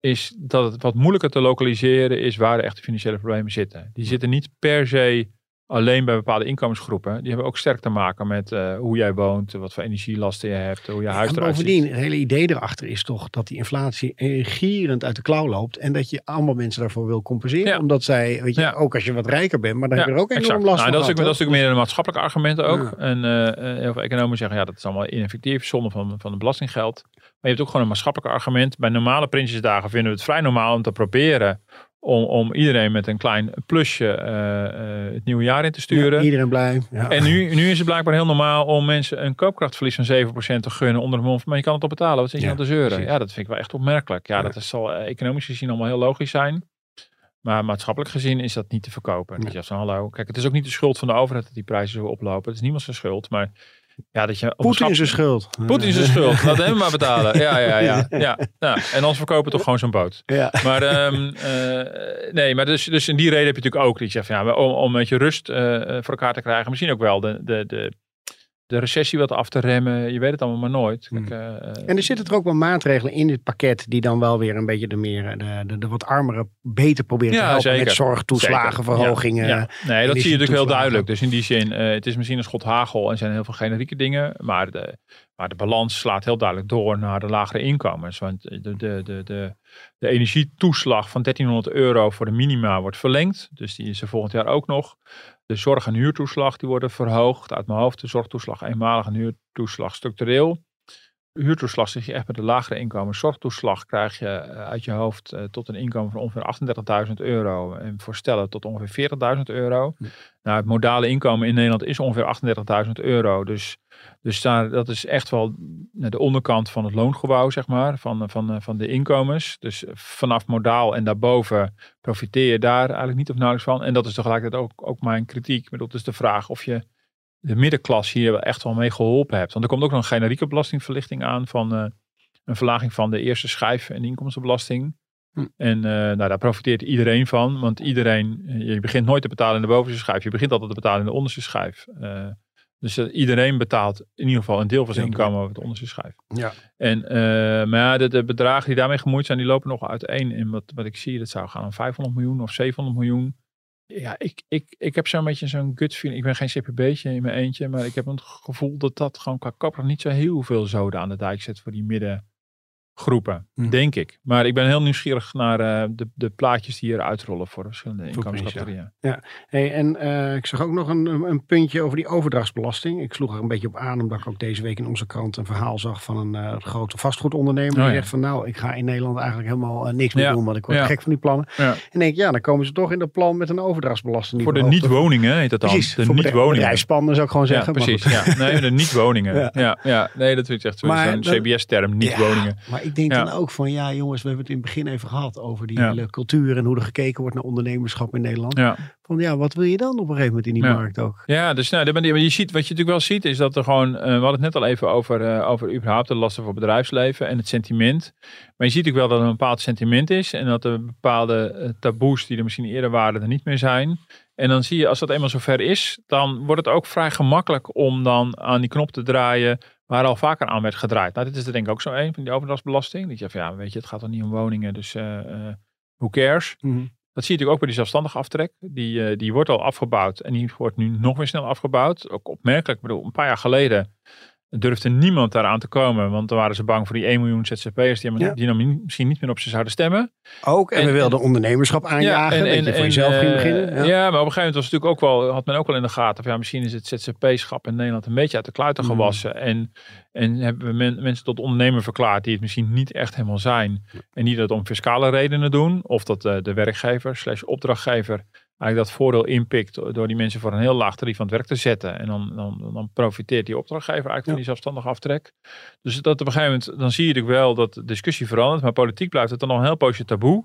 is dat het wat moeilijker te lokaliseren is waar de echte financiële problemen zitten. Die zitten niet per se alleen bij bepaalde inkomensgroepen. Die hebben ook sterk te maken met eh, hoe jij woont, wat voor energielasten je hebt, hoe je huis En eruit bovendien, ziet. het hele idee erachter is toch dat die inflatie gierend uit de klauw loopt. En dat je allemaal mensen daarvoor wil compenseren. Ja. Omdat zij, weet je, Ja. ook als je wat rijker bent, maar dan heb je er ook enorm last nou, van. dat, is ook, dat is natuurlijk meer een maatschappelijk argument ook. Ja. En eh, eh, heel veel economen zeggen, ja, dat is allemaal ineffectief, zonde van, van het belastinggeld. Maar je hebt ook gewoon een maatschappelijk argument. Bij normale Prinsjesdagen vinden we het vrij normaal om te proberen om, om iedereen met een klein plusje eh, eh, het nieuwe jaar in te sturen. Ja, iedereen blij. Ja. En nu, nu is het blijkbaar heel normaal om mensen een koopkrachtverlies van 7% te gunnen onder de mond. van, Maar je kan het op betalen. Wat zit je nou te zeuren? Ja, dat vind ik wel echt opmerkelijk. Ja, dat is, zal eh, economisch gezien allemaal heel logisch zijn. Maar maatschappelijk gezien is dat niet te verkopen. Dus ja, hallo. Kijk, het is ook niet de schuld van de overheid dat die prijzen zo oplopen. Het is niemand zijn schuld. Maar ja, dat je... een Poetin is zijn schuld. Poetin is zijn schuld. Laat hem maar betalen. Ja, ja, ja. ja. ja. En anders verkopen we toch gewoon zo'n boot. Ja. Maar, ehm, eh, nee, maar dus, dus in die reden heb je natuurlijk ook dat je zegt, van, ja, om, om een beetje rust eh, eh, voor elkaar te krijgen. Misschien ook wel de, de, de, de recessie wat af te remmen. Je weet het allemaal maar nooit. Kijk, eh, eh, En er zitten er ook wel maatregelen in dit pakket die dan wel weer een beetje de meer de, de, de wat armere beter proberen te Ja, helpen zeker. met zorgtoeslagenverhogingen. Ja, Nee, dat zie je natuurlijk heel duidelijk. Dus in die zin, eh, het is misschien een schot hagel en zijn heel veel generieke dingen. Maar de, maar de balans slaat heel duidelijk door naar de lagere inkomens. Want de, de, de, de, de energietoeslag van 1300 euro voor de minima wordt verlengd. Dus die is er volgend jaar ook nog. De zorg- en huurtoeslag die worden verhoogd. Uit mijn hoofd de zorgtoeslag eenmalig en huurtoeslag structureel. Huurtoeslag zit je echt met de lagere inkomens. Zorgtoeslag krijg je eh, uit je hoofd eh, tot een inkomen van ongeveer 38.000 euro. En voor stellen tot ongeveer 40.000 euro. Nou, het modale inkomen in Nederland is ongeveer 38.000 euro. Dus, dus daar, dat is echt wel de onderkant van het loongebouw, zeg maar, van, van, eh, van de inkomens. Dus vanaf modaal en daarboven profiteer je daar eigenlijk niet of nauwelijks van. En dat is tegelijkertijd ook, ook mijn kritiek. Ik bedoel, het is de vraag of je de middenklasse hier echt wel mee geholpen hebt. Want er komt ook nog een generieke belastingverlichting aan van eh, een verlaging van de eerste schijf en inkomstenbelasting. Hm. En eh, nou, daar profiteert iedereen van, want iedereen, eh, je begint nooit te betalen in de bovenste schijf, je begint altijd te betalen in de onderste schijf. Dus iedereen betaalt in ieder geval een deel van zijn inkomen over de onderste schijf. Ja. En, maar ja, de, de bedragen die daarmee gemoeid zijn, die lopen nog uiteen. En wat, wat ik zie, dat zou gaan om 500 miljoen of 700 miljoen. Ja, ik, ik, ik heb zo'n beetje zo'n gut feeling. Ik ben geen CPB'tje in mijn eentje, maar ik heb het gevoel dat dat gewoon qua koopkracht niet zo heel veel zoden aan de dijk zet voor die middengroepen, Hm. denk ik. Maar ik ben heel nieuwsgierig naar eh, de, de plaatjes die hier uitrollen voor de verschillende inkomenscategorieën. Hey, en eh, ik zag ook nog een, een puntje over die overdrachtsbelasting. Ik sloeg er een beetje op aan, omdat ik ook deze week in onze krant een verhaal zag van een eh, grote vastgoedondernemer. die Oh ja. zegt van nou, ik ga in Nederland eigenlijk helemaal niks meer Ja. doen, want ik word Ja. gek van die plannen. Ja. En denk ja, dan komen ze toch in dat plan met een overdrachtsbelasting. die Voor de niet-woningen heet dat dan. Precies, de voor niet-woningen. bedrijfspanden zou ik gewoon Ja, zeggen. precies. Ja. Nee, de niet-woningen. Ja. ja. Ja, nee, dat ik echt zo'n CBS-term, niet-woningen. Ik denk Ja. dan ook van, ja jongens, we hebben het in het begin even gehad over die Ja. hele cultuur en hoe er gekeken wordt naar ondernemerschap in Nederland. Ja. Van ja, wat wil je dan op een gegeven moment in die Ja. markt ook? Ja, dus nou, maar je ziet, wat je natuurlijk wel ziet, is dat er gewoon, eh, we hadden het net al even over, eh, over überhaupt de lasten voor bedrijfsleven en het sentiment. Maar je ziet ook wel dat er een bepaald sentiment is en dat er bepaalde eh, taboes die er misschien eerder waren, er niet meer zijn. En dan zie je, als dat eenmaal zover is, dan wordt het ook vrij gemakkelijk om dan aan die knop te draaien waar al vaker aan werd gedraaid. Nou, dit is er denk ik ook zo een van die overdrachtsbelasting. Dat je van, ja, weet je, het gaat dan niet om woningen, dus eh, who cares? Mhm. Dat zie je natuurlijk ook bij die zelfstandige aftrek. Die, eh, die wordt al afgebouwd en die wordt nu nog weer snel afgebouwd. Ook opmerkelijk. Ik bedoel, een paar jaar geleden durfde niemand daaraan te komen. Want dan waren ze bang voor die 1 miljoen ZZP'ers die, Ja. die dan misschien niet meer op ze zouden stemmen. Ook, en, En- we wilden ondernemerschap aanjagen, dat je voor jezelf ging eh, beginnen. Ja. Ja. maar op een gegeven moment was het natuurlijk ook wel, had men ook wel in de gaten. Van, ja, misschien is het ZZP-schap in Nederland een beetje uit de kluiten Mm. gewassen. En, en hebben we men- mensen tot ondernemer verklaard die het misschien niet echt helemaal zijn. En die dat om fiscale redenen doen. Of dat eh, de werkgever slash opdrachtgever eigenlijk dat voordeel inpikt door die mensen voor een heel laag tarief aan het werk te zetten. En dan, dan, dan profiteert die opdrachtgever eigenlijk van die zelfstandige aftrek. Dus dat op een gegeven moment, dan zie je natuurlijk wel dat de discussie verandert. Maar politiek blijft het dan nog een heel poosje taboe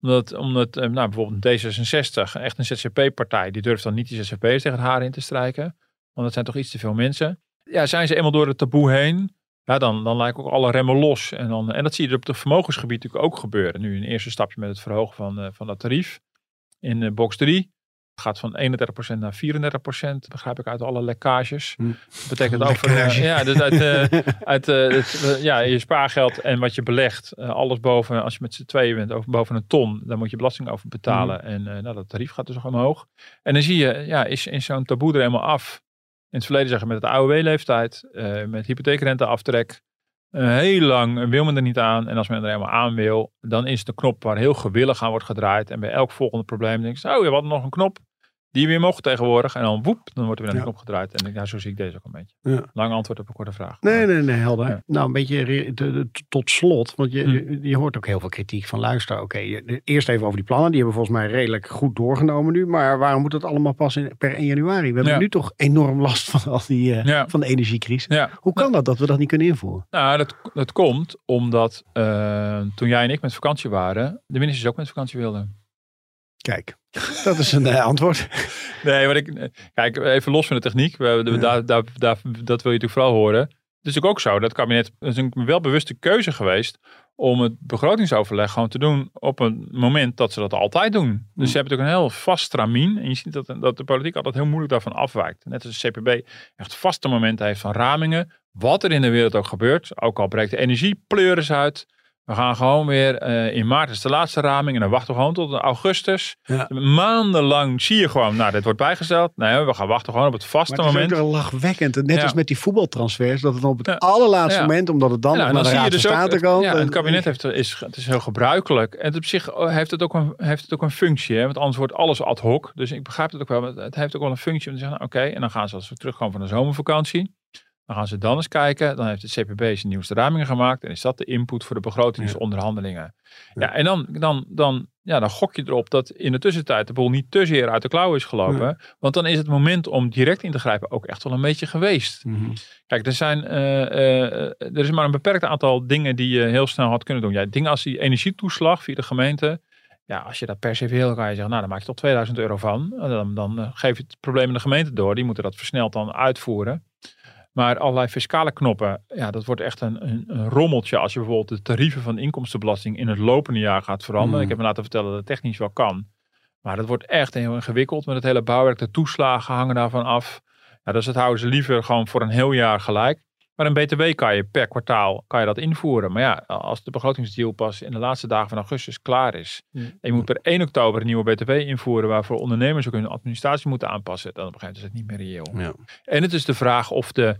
omdat, omdat eh, nou, bijvoorbeeld D66, echt een ZZP-partij, die durft dan niet die ZZP'ers tegen het haar in te strijken. Want dat zijn toch iets te veel mensen. Ja, zijn ze eenmaal door het taboe heen, ja, dan, dan lijken ook alle remmen los. En, dan, en dat zie je op het vermogensgebied natuurlijk ook gebeuren. Nu een eerste stapje met het verhogen van, eh, van dat tarief in eh, box 3. gaat van 31% naar 34%, begrijp ik uit alle lekkages. Hm. Dat betekent over, Lekkage. eh, ja, dus uit, eh, uit het, ja, je spaargeld en wat je belegt, alles boven, als je met z'n tweeën bent, over, boven een ton, dan moet je belasting over betalen. En eh, nou, dat tarief gaat dus nog omhoog. En dan zie je, ja, is, is zo'n taboe er helemaal af. In het verleden zeggen met de AOW-leeftijd, met hypotheekrenteaftrek. Eh, heel lang wil men er niet aan. En als men er helemaal aan wil, dan is een knop waar heel gewillig aan wordt gedraaid. En bij elk volgende probleem denk je, oh, je had nog een knop die we weer mogen tegenwoordig. En dan woep, dan wordt er weer de Ja. knop gedraaid. En ja, zo zie ik deze ook een beetje. Ja. Lang antwoord op een korte vraag. Nee, nee, nee, helder. Ja. Nou, een beetje tot slot, want je, Hm. je, je hoort ook heel veel kritiek van luister. Oké, eerst even over die plannen. Die hebben volgens mij redelijk goed doorgenomen nu. Maar waarom moet dat allemaal pas in, per 1 januari? We hebben nu toch enorm last van, al die, eh, van de energiecrisis. Hoe kan dat dat we dat niet kunnen invoeren? nou, dat, dat komt omdat eh, toen jij en ik met vakantie waren, de ministers ook met vakantie wilden. Kijk, dat is een eh, antwoord. Nee, wat ik, kijk, even los van de techniek. We, de- Ja. daar, daar, daar, dat wil je natuurlijk vooral horen. Het is natuurlijk ook zo, dat het kabinet, het is een wel bewuste keuze geweest om het begrotingsoverleg gewoon te doen op een moment dat ze dat altijd doen. Dus Mm. ze hebben natuurlijk een heel vast stramien. En je ziet dat, dat de politiek altijd heel moeilijk daarvan afwijkt. Net als de CPB echt vaste momenten heeft van ramingen. Wat er in de wereld ook gebeurt. Ook al breekt de energie pleuris uit. We gaan gewoon weer eh, in maart is de laatste raming. En dan wachten we gewoon tot augustus. Ja. Maandenlang zie je gewoon, nou, dit wordt bijgesteld. Nee, we gaan wachten gewoon op het vaste Maar het is moment. ook lachwekkend. Net Ja. als met die voetbaltransfers. Dat het op het Ja. allerlaatste moment, omdat het dan Ja, naar dan de zie je van dus ook, komt. ja, het kabinet heeft, is, het is heel gebruikelijk. En op zich oh, heeft het ook een, heeft het ook een functie. Hè? Want anders wordt alles ad hoc. Dus ik begrijp het ook wel. maar Het heeft ook wel een functie om te zeggen, nou, oké. en dan gaan ze als we terugkomen van de zomervakantie. Dan gaan ze dan eens kijken. Dan heeft de CPB zijn nieuwste ramingen gemaakt. En is dat de input voor de begrotingsonderhandelingen. Ja, en dan, dan, dan, ja, dan gok je erop dat in de tussentijd de boel niet te zeer uit de klauwen is gelopen. Want dan is het moment om direct in te grijpen ook echt wel een beetje geweest. Mhm. Kijk, er, zijn, eh, eh, er is maar een beperkt aantal dingen die je heel snel had kunnen doen. Ja, dingen als die energietoeslag via de gemeente. Ja, als je dat per se wil, kan je zeggen, nou dan maak je toch 2000 euro van. En Dan, dan eh, geef je het probleem aan de gemeente door. Die moeten dat versneld dan uitvoeren. Maar allerlei fiscale knoppen, ja, dat wordt echt een, een, een rommeltje als je bijvoorbeeld de tarieven van inkomstenbelasting in het lopende jaar gaat veranderen. Mm. Ik heb me laten vertellen dat het technisch wel kan. Maar dat wordt echt heel ingewikkeld met het hele bouwwerk. De toeslagen hangen daarvan af. Ja, dus dat houden ze liever gewoon voor een heel jaar gelijk. Maar een BTW kan je per kwartaal kan je dat invoeren. Maar ja, als de begrotingsdeal pas in de laatste dagen van augustus klaar is. Mm. En je moet per 1 oktober een nieuwe BTW invoeren. Waarvoor ondernemers ook hun administratie moeten aanpassen. Dan begrijpen ze het niet meer reëel. Ja. En het is de vraag of de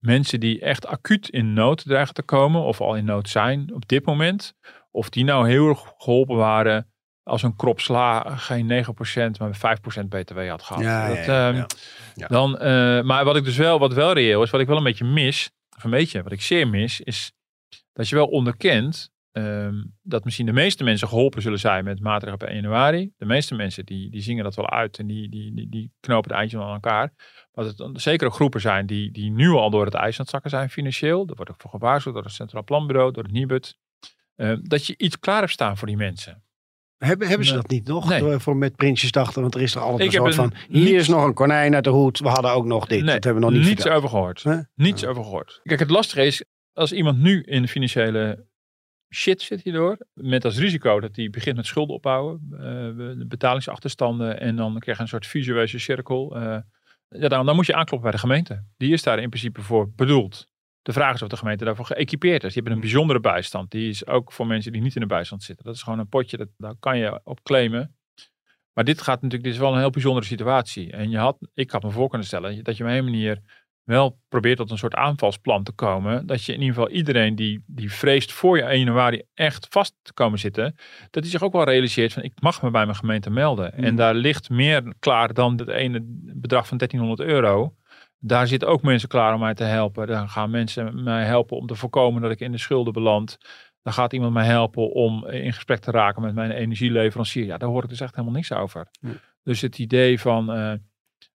mensen die echt acuut in nood dreigen te komen. Of al in nood zijn op dit moment. Of die nou heel erg geholpen waren als een krop sla geen 9% maar 5% BTW had gehad. Ja, dat, ja, ja, ehm, ja. Dan, eh, maar wat ik dus wel, wat wel reëel is, wat ik wel een beetje mis, of een beetje, wat ik zeer mis, is dat je wel onderkent ehm, dat misschien de meeste mensen geholpen zullen zijn met maatregelen per 1 januari. De meeste mensen die, die zingen dat wel uit en die, die, die, die knopen de eindjes aan elkaar. Maar dat er zekere groepen zijn die, die nu al door het ijs aan het zakken zijn financieel. Daar wordt ook voor gewaarschuwd door het Centraal Planbureau, door het NIBUD. Eh, dat je iets klaar hebt staan voor die mensen. Hebben, hebben ze dat niet nog? Nee. Door- Voor met Prinsjesdag, want er is er altijd Ik een soort van... een- Hier niet- is nog een konijn uit de hoed. We hadden ook nog dit. Nee, dat hebben we nog niet niets over gehoord. Niets over gehoord. Kijk, het lastige is, als iemand nu in de financiële shit zit hierdoor, met als risico dat hij begint met schulden opbouwen, de betalingsachterstanden en dan krijg je een soort visueuze cirkel. eh, ja, dan, dan moet je aankloppen bij de gemeente. Die is daar in principe voor bedoeld. De vraag is of de gemeente daarvoor geëquipeerd is. Die hebben een bijzondere bijstand. Die is ook voor mensen die niet in de bijstand zitten. Dat is gewoon een potje, dat, daar kan je op claimen. Maar dit gaat natuurlijk, dit is wel een heel bijzondere situatie. En je had, ik had me voor kunnen stellen dat je op een manier wel probeert tot een soort aanvalsplan te komen. Dat je in ieder geval iedereen die, die vreest voor je 1 januari echt vast te komen zitten. Dat hij zich ook wel realiseert van ik mag me bij mijn gemeente melden. En Mm. daar ligt meer klaar dan het ene bedrag van 1300 euro. Daar zitten ook mensen klaar om mij te helpen. Dan gaan mensen mij helpen om te voorkomen dat ik in de schulden beland. Dan gaat iemand mij helpen om in gesprek te raken met mijn energieleverancier. Ja, daar hoor ik dus echt helemaal niks over. Dus het idee van eh,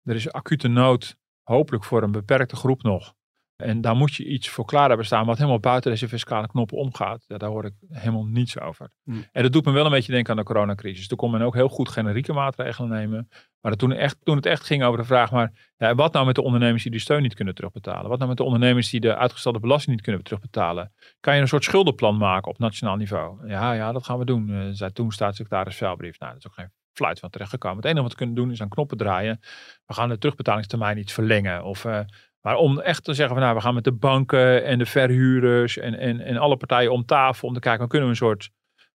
er is acute nood, hopelijk voor een beperkte groep nog. En daar moet je iets voor klaar hebben staan wat helemaal buiten deze fiscale knoppen omgaat. Ja, daar hoor ik helemaal niets over. Hmm. En dat doet me wel een beetje denken aan de coronacrisis. Toen kon men ook heel goed generieke maatregelen nemen. Maar toen, echt, toen het echt ging over de vraag, maar ja, wat nou met de ondernemers die de steun niet kunnen terugbetalen? Wat nou met de ondernemers die de uitgestelde belasting niet kunnen terugbetalen? Kan je een soort schuldenplan maken op nationaal niveau? Ja, ja, dat gaan we doen, eh, zei toen staatssecretaris Velbrief. Nou, dat is ook geen fluit van terechtgekomen. Het enige wat we kunnen doen is aan knoppen draaien. We gaan de terugbetalingstermijn iets verlengen. Of, eh, maar om echt te zeggen van nou, we gaan met de banken en de verhuurders en, en, en alle partijen om tafel om te kijken, kunnen we een soort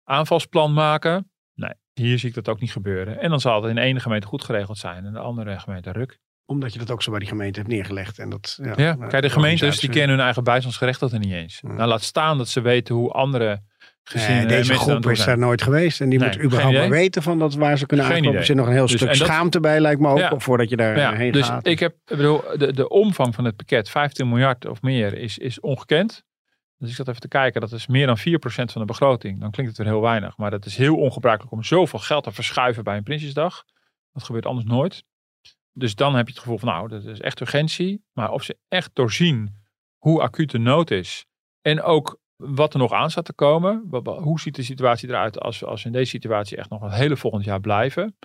aanvalsplan maken? Nee, hier zie ik dat ook niet gebeuren. En dan zal het in de ene gemeente goed geregeld zijn en de andere gemeente ruk. Omdat je dat ook zo bij die gemeente hebt neergelegd. En dat, ja, Ja, nou, kijk, de gemeentes die kennen hun eigen bijstandsgerechtigde niet eens. Ja. Nou, laat staan dat ze weten hoe andere gezinnen Nee, en deze groep is daar nooit geweest. En die Nee, moet überhaupt maar weten van dat waar ze kunnen Geen aankloppen. Er zit nog een heel Dus- stuk dat- schaamte bij, lijkt me ook. Ja. Voordat je daar Ja, heen dus gaat. ik heb, ik bedoel, de, de omvang van het pakket, 15 miljard of meer, is, is ongekend. Dus ik zat even te kijken, dat is meer dan 4% van de begroting. Dan klinkt het weer heel weinig. Maar dat is heel ongebruikelijk om zoveel geld te verschuiven bij een Prinsjesdag. Dat gebeurt anders nooit. Dus dan heb je het gevoel van, nou, dat is echt urgentie. Maar of ze echt doorzien hoe acuut de nood is. En ook wat er nog aan staat te komen. Hoe ziet de situatie eruit als, we- als we in deze situatie echt nog een hele volgend jaar blijven.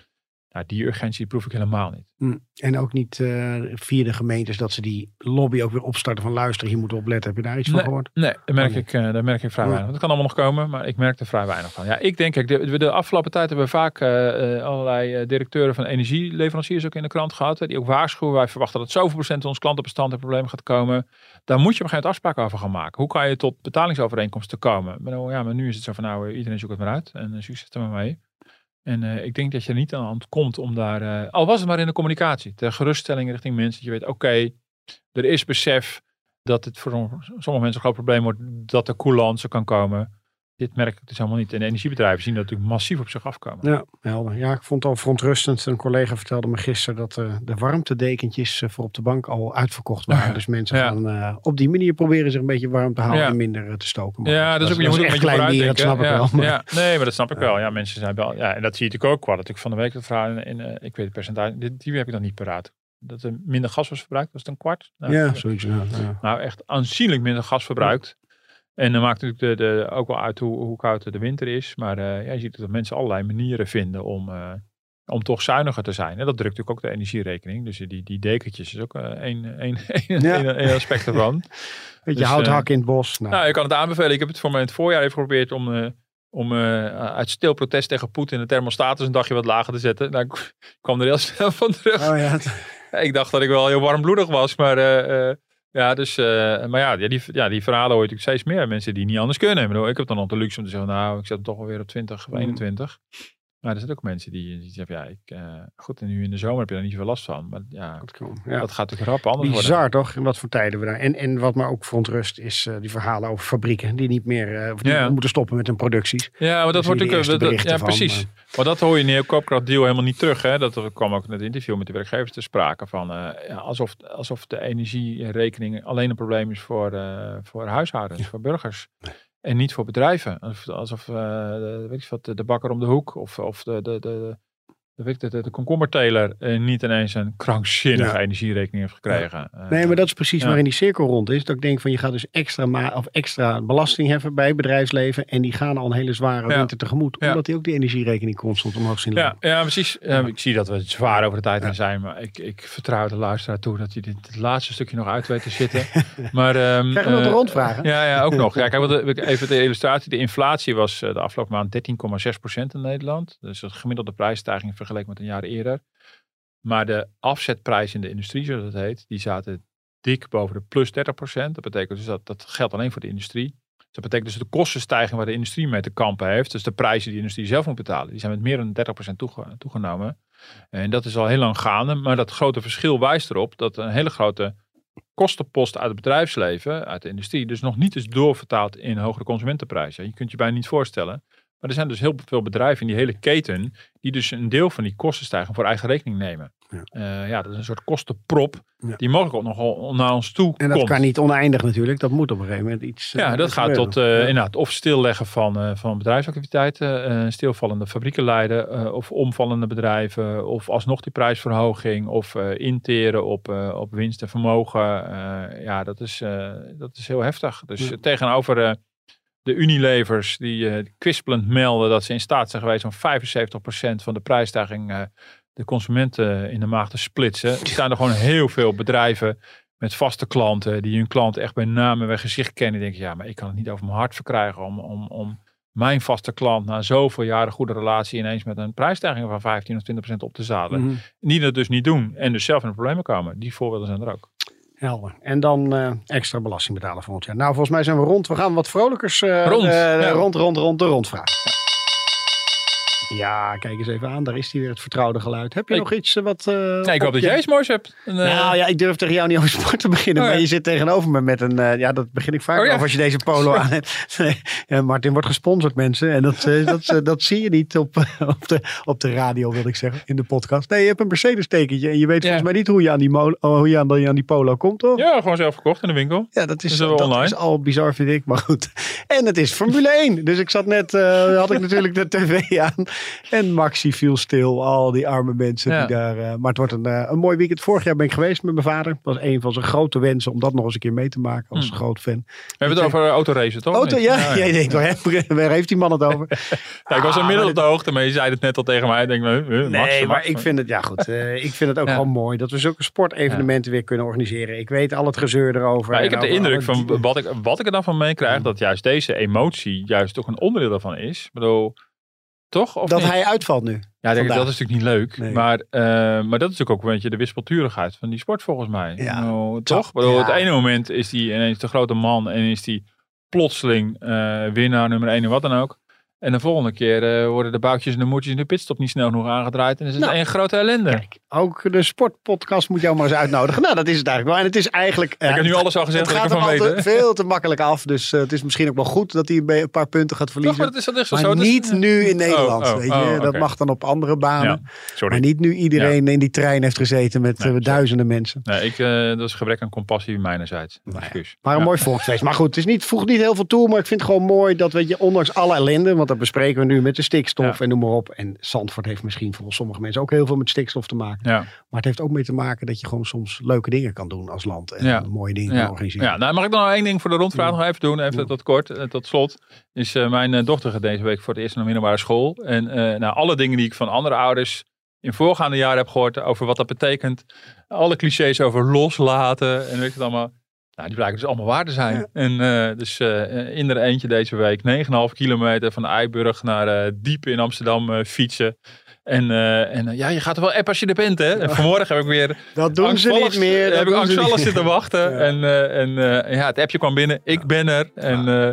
Nou, die urgentie proef ik helemaal niet. Hm. En ook niet eh, via de gemeentes dat ze die lobby ook weer opstarten van luister, hier moeten we opletten. Heb je daar iets van gehoord? Nee, daar merk, Oh, nee. ik, eh, daar merk ik vrij Oh. weinig. Dat kan allemaal nog komen, maar ik merk er vrij weinig van. Ja, ik denk, kijk, de, de afgelopen tijd hebben we vaak eh, allerlei directeuren van energieleveranciers ook in de krant gehad. Hè, die ook waarschuwen, wij verwachten dat zoveel procent van ons klantenbestand in problemen gaat komen. Daar moet je op een gegeven moment afspraken over gaan maken. Hoe kan je tot betalingsovereenkomsten komen? Maar, nou, ja, maar nu is het zo van, nou, iedereen zoekt het maar uit en succes er maar mee. En eh, ik denk dat je er niet aan de hand komt om daar, eh, al was het maar in de communicatie, ter geruststelling richting mensen. Dat je weet, oké, er is besef dat het voor sommige mensen een groot probleem wordt dat er coulance kan komen. Dit merk ik dus helemaal niet. En de energiebedrijven zien dat natuurlijk massief op zich afkomen. Ja, helder. Ja, ik vond het al verontrustend. Een collega vertelde me gisteren dat eh, de warmtedekentjes eh, voor op de bank al uitverkocht waren. Ja. Dus mensen Ja. gaan eh, op die manier proberen zich een beetje warm te houden Ja. en minder te stoken. Maar Ja, dat is ook, ook echt een beetje klein bier, dat snap ik wel. ja, maar- ja, nee, maar dat snap ik wel. Ja, mensen zijn wel. Ja, en dat zie je natuurlijk ook. Ik had natuurlijk van de week het verhaal in, in, ik weet het percentage, die, die heb ik dan niet paraat. Dat er minder gas was verbruikt, was het een kwart? Nou, Ja, zoiets. Ja, ja. Nou, echt aanzienlijk minder gas verbruikt. En dan maakt natuurlijk de, de, ook wel uit hoe, hoe koud de winter is. Maar eh, ja, je ziet dat mensen allerlei manieren vinden om, eh, om toch zuiniger te zijn. En dat drukt natuurlijk ook de energierekening. Dus die, die dekentjes is ook eh, één Ja. één- één aspect ervan. Beetje Dus, hout eh, hakken in het bos. Nou, Nou, ik kan het aanbevelen. Ik heb het voor mij in het voorjaar even geprobeerd om, om eh, uit stil protest tegen Poetin de thermostatus een dagje wat lager te zetten. Nou, ik kwam er heel snel van terug. oh ja, Ik dacht dat ik wel heel warmbloedig was, maar ja, dus, eh, maar ja, ja, die, ja, die verhalen hoor je natuurlijk steeds meer. Mensen die niet anders kunnen. Ik, bedoel, ik heb dan nog de luxe om te zeggen, nou, ik zet hem toch wel weer op 20 of Mm. 21. Maar er zijn ook mensen die, die zeggen, ja, ik, eh, goed, en nu in de zomer heb je daar niet zoveel last van. Maar ja, komen. Ja. dat gaat natuurlijk rap anders worden. Bizar toch? En wat voor tijden we daar. En, en wat me ook verontrust is eh, die verhalen over fabrieken die niet meer eh, die Ja. moeten stoppen met hun producties. Ja, maar dat zie wordt dat- dat- berichten ja, van, precies. Maar dat hoor je in de koopkracht deal helemaal niet terug. Hè? Dat er kwam ook in het interview met de werkgevers te sprake van. ja, alsof, alsof de energierekening alleen een probleem is voor, voor huishoudens, voor burgers. En niet voor bedrijven. Alsof, de, weet ik wat, de bakker om de hoek of, of de, de, de, de, weet ik, de, de komkommerteler eh, niet ineens een krankzinnige Ja. energierekening heeft gekregen. Eh, Nee, maar dat is precies ja. waarin die cirkel rond is. Dat ik denk van je gaat dus extra, ma of extra belasting heffen bij bedrijfsleven. En die gaan al een hele zware winter tegemoet. Omdat die ook die energierekening constant omhoog zien Ja, lopen. ja, precies. Ja, ik zie dat we zwaar over de tijd heen zijn, maar ik, ik vertrouw de luisteraar toe dat hij dit het laatste stukje nog uit weet te zitten. Maar, ehm, Krijgen we nog de eh, rondvragen? Ja, ja, ook nog. Ja, kijk, even de illustratie. De inflatie was de afgelopen maand 13,6% in Nederland. Dus de gemiddelde prijsstijging vergeleken met een jaar eerder. Maar de afzetprijs in de industrie, zoals het heet, die zaten dik boven de plus 30%. Dat betekent dus dat dat geldt alleen voor de industrie. Dus dat betekent dus de kostenstijging waar de industrie mee te kampen heeft. Dus de prijzen die de industrie zelf moet betalen. Die zijn met meer dan 30% toege- toegenomen. En dat is al heel lang gaande. Maar dat grote verschil wijst erop dat een hele grote kostenpost uit het bedrijfsleven, uit de industrie, dus nog niet is doorvertaald in hogere consumentenprijzen. Je kunt je bijna niet voorstellen. Maar er zijn dus heel veel bedrijven in die hele keten die dus een deel van die kostenstijging voor eigen rekening nemen. Ja. Ja, ja dat is een soort kostenprop Ja. die mogelijk ook nogal naar ons toe En dat komt. kan niet oneindig natuurlijk. Dat moet op een gegeven moment iets. Ja, eh, dat gaat gebeuren. tot eh, Ja. inderdaad of stilleggen van, eh, van bedrijfsactiviteiten, eh, stilvallende fabrieken leiden, eh, of omvallende bedrijven, of alsnog die prijsverhoging, of eh, interen op, eh, op winst en vermogen. Eh, ja, dat is, eh, dat is heel heftig. Dus Ja. eh, tegenover eh, de Unilevers die eh, kwispelend melden dat ze in staat zijn geweest om 75% van de prijsstijging eh, de consumenten in de maag te splitsen, staan er gewoon heel veel bedrijven met vaste klanten, die hun klant echt bij naam en bij gezicht kennen. Die denken, ja, maar ik kan het niet over mijn hart verkrijgen om, om, om mijn vaste klant na zoveel jaren goede relatie ineens met een prijsstijging van 15 of 20 procent op te zadelen. Mhm. Die dat dus niet doen en dus zelf in de problemen komen. Die voorbeelden zijn er ook. Helder. En dan eh, extra belasting betalen volgend jaar. Nou, volgens mij zijn we rond. We gaan wat vrolijkers eh, Rond, eh, ja. rond, rond, rond de rondvraag. Ja, kijk eens even aan. Daar is die weer het vertrouwde geluid. Heb je Ik- nog iets eh, wat... eh, Nee, ik op hoop dat jij iets moois hebt. En, eh, Nou ja, ik durf tegen jou niet over sport te beginnen. Oh, ja. Maar je zit tegenover me met een... ja, dat begin ik vaak Oh, ja. over als je deze polo aan hebt. Nee, Martin wordt gesponsord, mensen. En dat, dat, dat zie je niet op, op, de, op de radio, wil ik zeggen. In de podcast. Nee, je hebt een Mercedes tekentje. En je weet Ja. volgens mij niet hoe je aan die, hoe je aan, die- aan die polo komt, toch? ja, gewoon zelf verkocht in de winkel. Ja, dat is, Is dat online? is al bizar, vind ik. Maar goed. En het is Formule 1. Dus ik zat net, had ik natuurlijk de tv aan. En Maxi viel stil. Al die arme mensen Ja. die daar... eh, maar het wordt een, eh, een mooi weekend. Vorig jaar ben ik geweest met mijn vader. Dat was een van zijn grote wensen om dat nog eens een keer mee te maken. Als Hmm. groot fan. We hebben het over autoracen, toch? Auto, ja. Jij denkt, waar, waar heeft die man het over? Ja, ik was Ah, inmiddels op de hoogte, maar je zei het net al tegen mij. Ik denk, eh, eh, Max, Nee, maar Max, ik vind het, ja goed, eh, ik vind het ook Ja. gewoon mooi dat we zulke sportevenementen weer kunnen organiseren. Ik weet al het gezeur erover. Maar ik heb de indruk van wat ik, wat ik er dan van meekrijg, dat juist deze emotie juist toch een onderdeel daarvan is. Ik bedoel, toch? Of dat niet? hij uitvalt nu. Ja, dat is natuurlijk niet leuk. Nee. Maar, eh, maar dat is natuurlijk ook een beetje de wispelturigheid van die sport volgens mij. Ja. Bedoel, toch? Ja. Het ene moment is hij ineens de grote man en is hij plotseling eh, winnaar nummer 1 en wat dan ook. En de volgende keer eh, worden de boutjes en de moertjes in de pitstop niet snel genoeg aangedraaid. En is het Nou, één grote ellende. Kijk, ook de sportpodcast moet jou maar eens uitnodigen. Nou, dat is het eigenlijk wel. En het is eigenlijk... ik heb nu alles al gezegd Het gaat ervan veel te makkelijk af. Dus eh, het is misschien ook wel goed dat hij een een paar punten gaat Toch, verliezen. maar dat is, dat is maar zo. dat is- niet nu in Nederland. oh, weet je? oh, Dat mag dan op andere banen. Ja, sorry. Maar niet nu iedereen in die trein heeft gezeten met Nee, eh, sorry. duizenden mensen. Nee, ik, eh, dat is gebrek aan compassie mijnerzijds. Excuus. Maar een mooi volksfeest. Maar goed, het is niet, voegt niet heel veel toe. Maar ik vind het gewoon mooi dat, weet je, ondanks alle ellende. Want dat bespreken we nu met de stikstof Ja. en noem maar op. En Zandvoort heeft misschien voor sommige mensen ook heel veel met stikstof te maken. Ja. Maar het heeft ook mee te maken dat je gewoon soms leuke dingen kan doen als land. En Ja. mooie dingen kan organiseren. ja, nou mag ik dan nog één ding voor de rondvraag nog even doen, even tot kort, eh, tot slot. Is eh, mijn eh, dochter gaat deze week voor het eerst naar de middelbare school. En eh nou, alle dingen die ik van andere ouders in voorgaande jaren heb gehoord over wat dat betekent. Alle clichés over loslaten en weet je het allemaal. Nou, die blijken dus allemaal waar te zijn. Ja. En eh, dus eh in er eentje deze week, 9,5 kilometer van Eiburg naar eh, diep in Amsterdam eh, fietsen. En, eh, en ja, je gaat er wel app als je er bent, hè. En vanmorgen heb ik weer Dat doen ze niet meer. Dat heb ik angstvallig zitten wachten. Ja. En, eh, en eh, ja, het appje kwam binnen. Ik ben er. En, eh,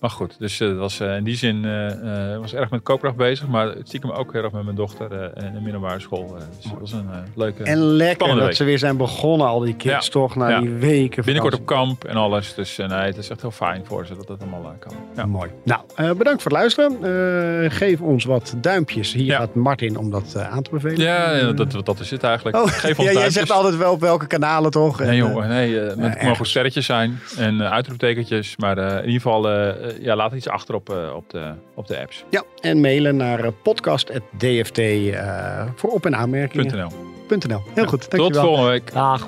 maar goed, dus eh, dat was eh, in die zin eh, was erg met koopkracht bezig. Maar het stiekem ook heel erg met mijn dochter in de middelbare school. dus dat was een leuke... En lekker dat week. ze weer zijn begonnen, al die kids, Ja. toch? Na Ja. die weken. Binnenkort op kamp en alles. Dus nee, het is echt heel fijn voor ze dat dat allemaal kan. Ja. Mooi. Nou, bedankt voor het luisteren. Geef ons wat duimpjes. Hier gaat Martin om dat aan te bevelen. Ja, ja, dat, dat is het eigenlijk. Oh, Geef ons ja, jij duimpjes. zegt altijd wel op welke kanalen, toch? Nee En, jongen, nee, het mogen sterretjes zijn en uitroeptekentjes. Maar in ieder geval, ja, laat iets achter op, eh, op, de, op de apps. ja, en mailen naar eh, podcast.dft eh, voor op- en aanmerkingen. .nl. .nl. Heel goed, Tot dankjewel. volgende week. Dag.